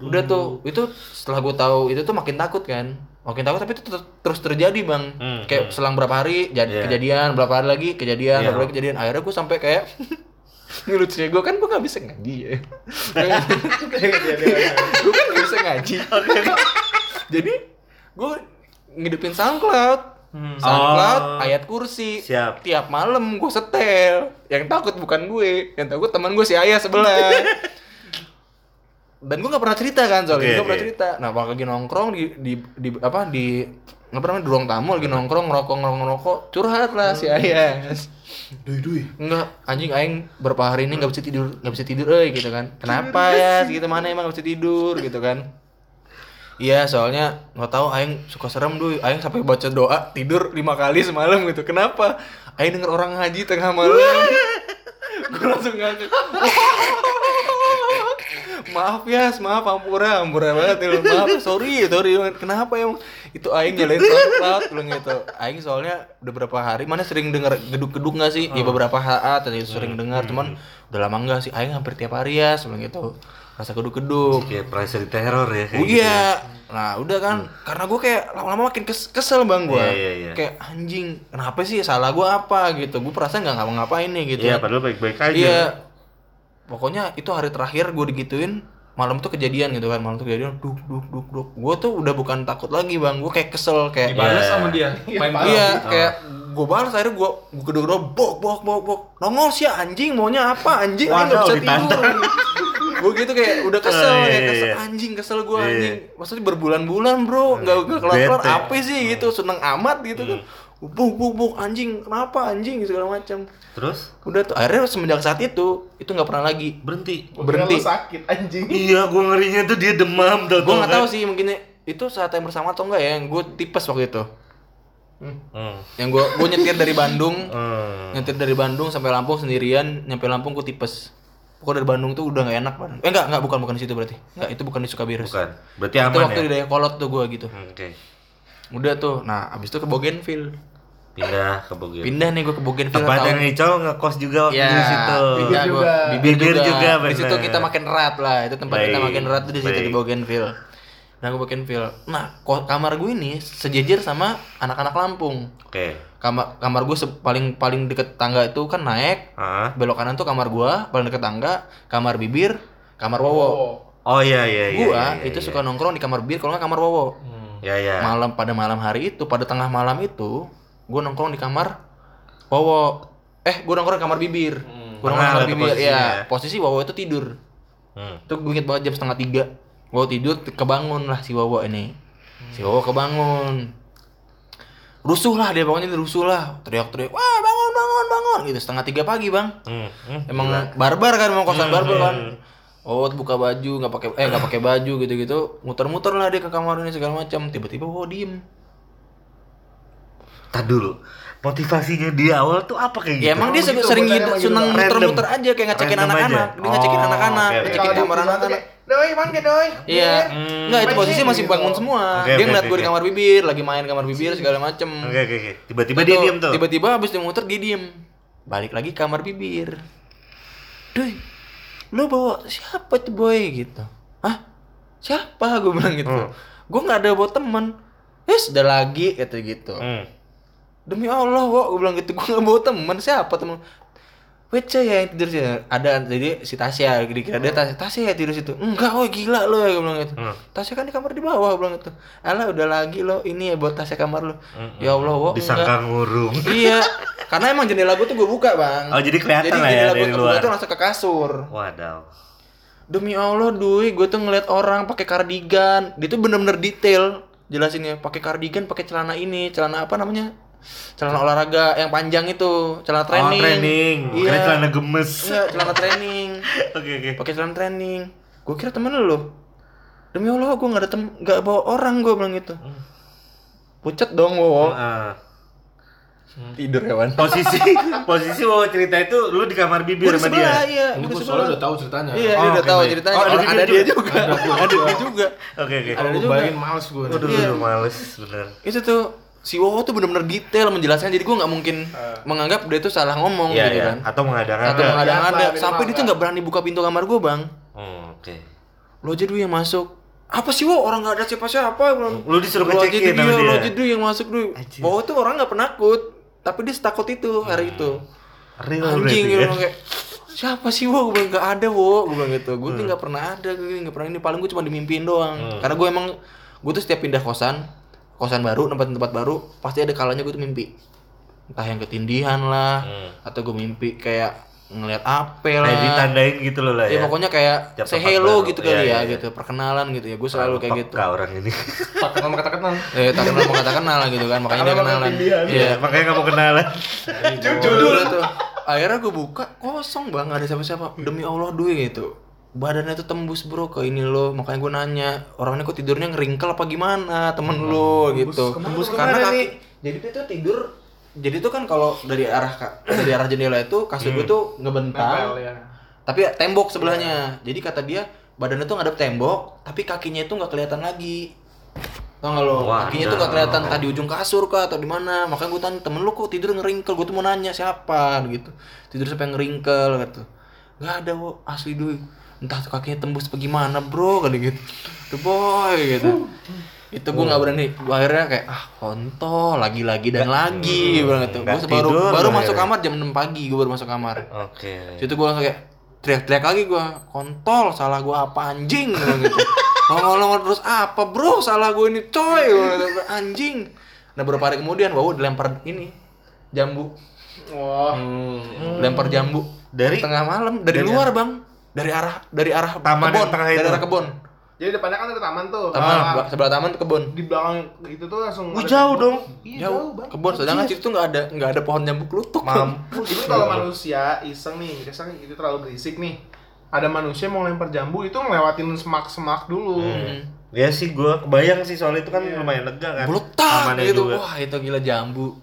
Udah tuh, itu setelah gue tahu itu tuh makin takut kan. Makin takut tapi itu ter- terus terjadi, Bang. Hmm, Kayak selang berapa hari jadi Iya. kejadian, berapa hari lagi kejadian, Iya. berapa hari kejadian. Akhirnya gue sampai kayak <laughs> ini lucunya gue kan gue nggak bisa ngaji ya <laughs> gue kan gak bisa ngaji jadi gue ngidupin SoundCloud SoundCloud Oh. ayat kursi Siap. tiap malam gue setel yang takut bukan gue yang takut teman gue si ayah sebelah <laughs> dan gue nggak pernah cerita kan soalnya Oke, gue nggak pernah cerita nah pas lagi nongkrong di di, di apa di apa namanya di ruang tamu lagi nongkrong ngerokok ngerokok ngerokok curhat lah si ayah Dui dui. Enggak, anjing aing berapa hari ini nggak bisa tidur, nggak bisa tidur euy gitu kan. Kenapa ya? Segitu mana emang nggak bisa tidur gitu kan. Iya, soalnya nggak tahu aing suka serem dulu. Aing sampai baca doa tidur lima kali semalam gitu. Kenapa? Aing denger orang ngaji tengah malam. <laughs> Gue langsung ngakak. <laughs> maaf ya maaf ampura ampura banget ya lu. maaf sorry sorry kenapa emang itu aing nyalain SoundCloud bilang gitu aing soalnya udah berapa hari mana sering denger geduk-geduk nggak sih ya beberapa HA tadi sering dengar cuman udah lama enggak sih aing hampir tiap hari ya bilang gitu rasa geduk-geduk Kayak pressure teror ya Oh gitu iya. Nah, udah kan karena gue kayak lama-lama makin kes- kesel bang gue. Iya, iya, iya. Kayak anjing, kenapa sih salah gue apa gitu? Gue perasaan nggak ngapa-ngapain nih gitu. Iya, padahal baik-baik aja. Iya. Pokoknya itu hari terakhir gue digituin malam tuh kejadian gitu kan malam tuh kejadian duk duk duk duk. Gue tuh udah bukan takut lagi bang. Gue kayak kesel kayak Dibalas Iya. sama dia. <laughs> Main iya kayak gue balas akhirnya gue gue kedua kedua bok bok bok bok. Nongol sih anjing maunya apa? Anjing Wah, nggak bisa tidur. <laughs> gue gitu kayak udah kesel Oh, iya, ya kesel. iya. anjing kesel gue Iya. anjing. Maksudnya berbulan-bulan bro nggak nggak kelar kelar apa sih gitu. Seneng amat gitu kan buk buk buk anjing kenapa anjing segala macam Terus udah tuh akhirnya semenjak saat itu itu nggak pernah lagi berhenti. Gua kira Berhenti. sakit anjing. Iya, gua ngerinya tuh dia demam gue nggak tahu sih mungkin itu saat yang bersama atau enggak ya yang gue tipes waktu itu Hmm. yang gue gue nyetir dari Bandung <laughs> Hmm. nyetir dari Bandung sampai Lampung sendirian nyampe Lampung gue tipes pokoknya dari Bandung tuh udah nggak enak Bandung eh enggak enggak bukan bukan di situ berarti enggak itu bukan di Sukabirus Bukan. Berarti itu aman waktu ya. di Dayakolot tuh gue gitu Hmm, Oke. udah tuh nah abis itu ke Bougainville Pindah ke Bogor. pindah nih gue ke Bougainville Tempat yang tahun- Icol ngekos juga waktu Ya, di situ. bibir Bibir juga. Bibir, Bibir juga. juga, Di situ kita makin erat lah. Itu tempat kita Baik, makin erat tuh di situ di baik. Bougainville. Nah, gue Bougainville. Nah, kamar gue ini sejejer sama anak-anak Lampung. Oke. Kamar kamar gue paling paling deket tangga itu kan naik, Ah. belok kanan tuh kamar gua, paling deket tangga, kamar bibir, kamar Wowo. Oh iya iya iya. gua iya, itu iya. suka nongkrong di kamar bibir kalau nggak kamar Wowo. Ya ya. Malam pada malam hari itu, pada tengah malam itu, gua nongkrong di kamar Wowo. Eh, gua nongkrong di kamar bibir. Gua nongkrong di kamar bibir. posisinya Ya, ya. posisi Wowo itu tidur. Hmm. Itu gue inget banget jam setengah tiga. Wowo tidur, kebangun lah si Wowo ini. Si Wowo kebangun. Rusuh lah dia pokoknya rusuh lah. Teriak-teriak, wah bangun bangun bangun gitu setengah tiga pagi bang. Hmm. hmm. Emang barbar kan, emang kosan barbar kan. Oh buka baju nggak pakai eh nggak pakai baju gitu-gitu muter-muter lah dia ke kamar ini segala macam tiba-tiba Wowo diem Tadi dulu. Motivasinya di awal tuh apa kayak gitu? ya emang dia gitu, sering gitu, gitu, seneng muter-muter aja kayak ngecekin anak-anak dia ngecekin Oh, anak-anak ngecekin di kamar anak-anak Doi, bangke doi. Iya. Bibir." Enggak, itu posisi masih gitu. bangun semua. Dia ngeliat gue di kamar bibir, lagi main kamar bibir segala macem. Oke oke oke. Tiba-tiba dia diam tuh. Tiba-tiba habis dia muter dia diem. Balik lagi kamar bibir. Duh, lu bawa siapa tuh boy gitu? Hah? Siapa? Gue bilang gitu. Hmm. Gue nggak ada bawa teman. Eh, sudah lagi kata gitu. Hmm. Demi Allah, wo, gue bilang gitu. Gue nggak bawa teman. Siapa teman? Wece ya yang tidur sih. Ada jadi si Tasya dikira dia Tasya, Tasya ya tidur situ. Enggak, oh gila lo ya gue bilang gitu. Hmm. Tasya kan di kamar di bawah gue bilang gitu. Alah udah lagi lo ini ya buat Tasya kamar lo. Ya Allah, wo, Disangka enggak. ngurung. <laughs> Iya, karena emang jendela gue tuh gue buka bang. Oh, jadi kelihatan lah ya jendela dari gua luar. tuh langsung ke kasur. Wadaw. Demi Allah, Dui, gue tuh ngeliat orang pakai kardigan. Dia tuh bener-bener detail jelasinnya. Pakai kardigan, pakai celana ini, celana apa namanya? Celana olahraga yang panjang itu, celana training. Oh, training. Iya. Kira celana gemes. Enggak, celana training. <laughs> Oke oke. Pakai celana training. Gue kira temen lu. Demi Allah, gue nggak ada tem, nggak bawa orang gue bilang gitu. Pucet dong, Wowo. Ah. Tidur hewan. Posisi <laughs> posisi mau cerita itu lu di kamar bibir sama dia. iya. Ini gue soalnya udah tahu ceritanya. Iya, Oh, dia udah oke, tahu baik. ceritanya. Oh, ada Orang dia ada dia juga. Ada dia juga. Oke oke. Ada Kalau juga. bayangin males gue. Iya. udah males bener. Itu tuh si Wowo tuh bener-bener detail menjelaskan jadi gue nggak mungkin menganggap dia tuh salah ngomong Iya gitu iya. kan. Atau mengadakan. atau mengada-ngada Biasa, sampai dia tuh nggak berani buka pintu kamar gue bang. Hmm, oke. lo aja dulu yang masuk. Apa sih wo? Orang nggak ada siapa-siapa. Lu disuruh "Lo aja sama dia?" lo aja dulu yang masuk dulu. Wowo tuh orang nggak penakut tapi dia setakut itu hari itu. Real anjing gitu ya. kayak siapa sih wo? Gue bilang nggak ada wo. Gue bilang gitu. Gue tuh nggak pernah ada gue nggak pernah ini. Paling gue cuma dimimpiin doang. Karena gue emang gue tuh setiap pindah kosan kosan baru tempat-tempat baru pasti ada kalanya gue tuh mimpi entah yang ketindihan lah Hmm. atau gue mimpi kayak ngelihat apel Kayak lah ditandain gitu loh lah ya, ya. pokoknya kayak Tiap say hello baru. gitu kali Iya, ya iya. gitu perkenalan gitu ya gue selalu kayak gitu orang ini. <laughs> Takut sama kata-kata. eh tak kenal mau kata kenal gitu kan makanya dia kenalan iya <laughs> Makanya nggak mau kenalan. judul tuh akhirnya gue buka kosong bang nggak ada siapa-siapa demi Allah duit gitu badannya tuh tembus bro ke ini lo. Makanya gue nanya orangnya kok tidurnya ngeringkel apa gimana temen lo? Gitu. Tembus karena kaki nih? jadi dia tuh tidur. Jadi tuh kan kalau dari arah <clears throat> dari arah jendela itu kasur gue tuh ngebentang Nempel ya. tapi tembok sebelahnya. Jadi kata dia badannya tuh ngadep tembok tapi kakinya itu nggak kelihatan lagi. Tau nggak lo? Wah, kakinya tuh nggak nah. kelihatan entah di ujung kasur kah atau di mana. Makanya gue tanya temen lu kok tidur ngeringkel? Gue tuh mau nanya siapa? Gitu. Tidur sampai ngeringkel? Gitu nggak ada wo. Asli doi entah tuh kakinya tembus apa gimana bro kali gitu. Tuh boy gitu. Itu gue nggak berani. Gua akhirnya kayak ah kontol lagi lagi dan lagi bilang gitu. gue Nggak baru tidur baru masuk kamar jam 6 pagi gue baru masuk kamar. Oke. Situ gue langsung kayak teriak-teriak lagi gue kontol salah gue apa anjing? Gua gitu. Ngomong terus apa bro salah gue ini coy? Gua gitu, anjing. Nah beberapa hari kemudian wow dilempar ini jambu. Wah. lempar jambu. Dari- tengah malam dari, dari luar bang dari arah dari arah Taman kebon dari itu? arah kebon Jadi depannya kan ada taman tuh. taman Ah, bela- sebelah taman tuh kebon di belakang itu tuh langsung Wih, jauh kebun. dong. Iya, jauh jauh, kebon sedangkan situ tuh nggak ada nggak ada pohon jambu kelutuk Mampus. Itu kalau manusia iseng nih, misalnya itu terlalu berisik nih. Ada manusia mau lempar jambu itu ngelewatin semak-semak dulu. Hmm. Ya sih gua kebayang sih soal itu kan Iya. lumayan lega kan. Amannya gitu. juga. Wah, itu gila jambu.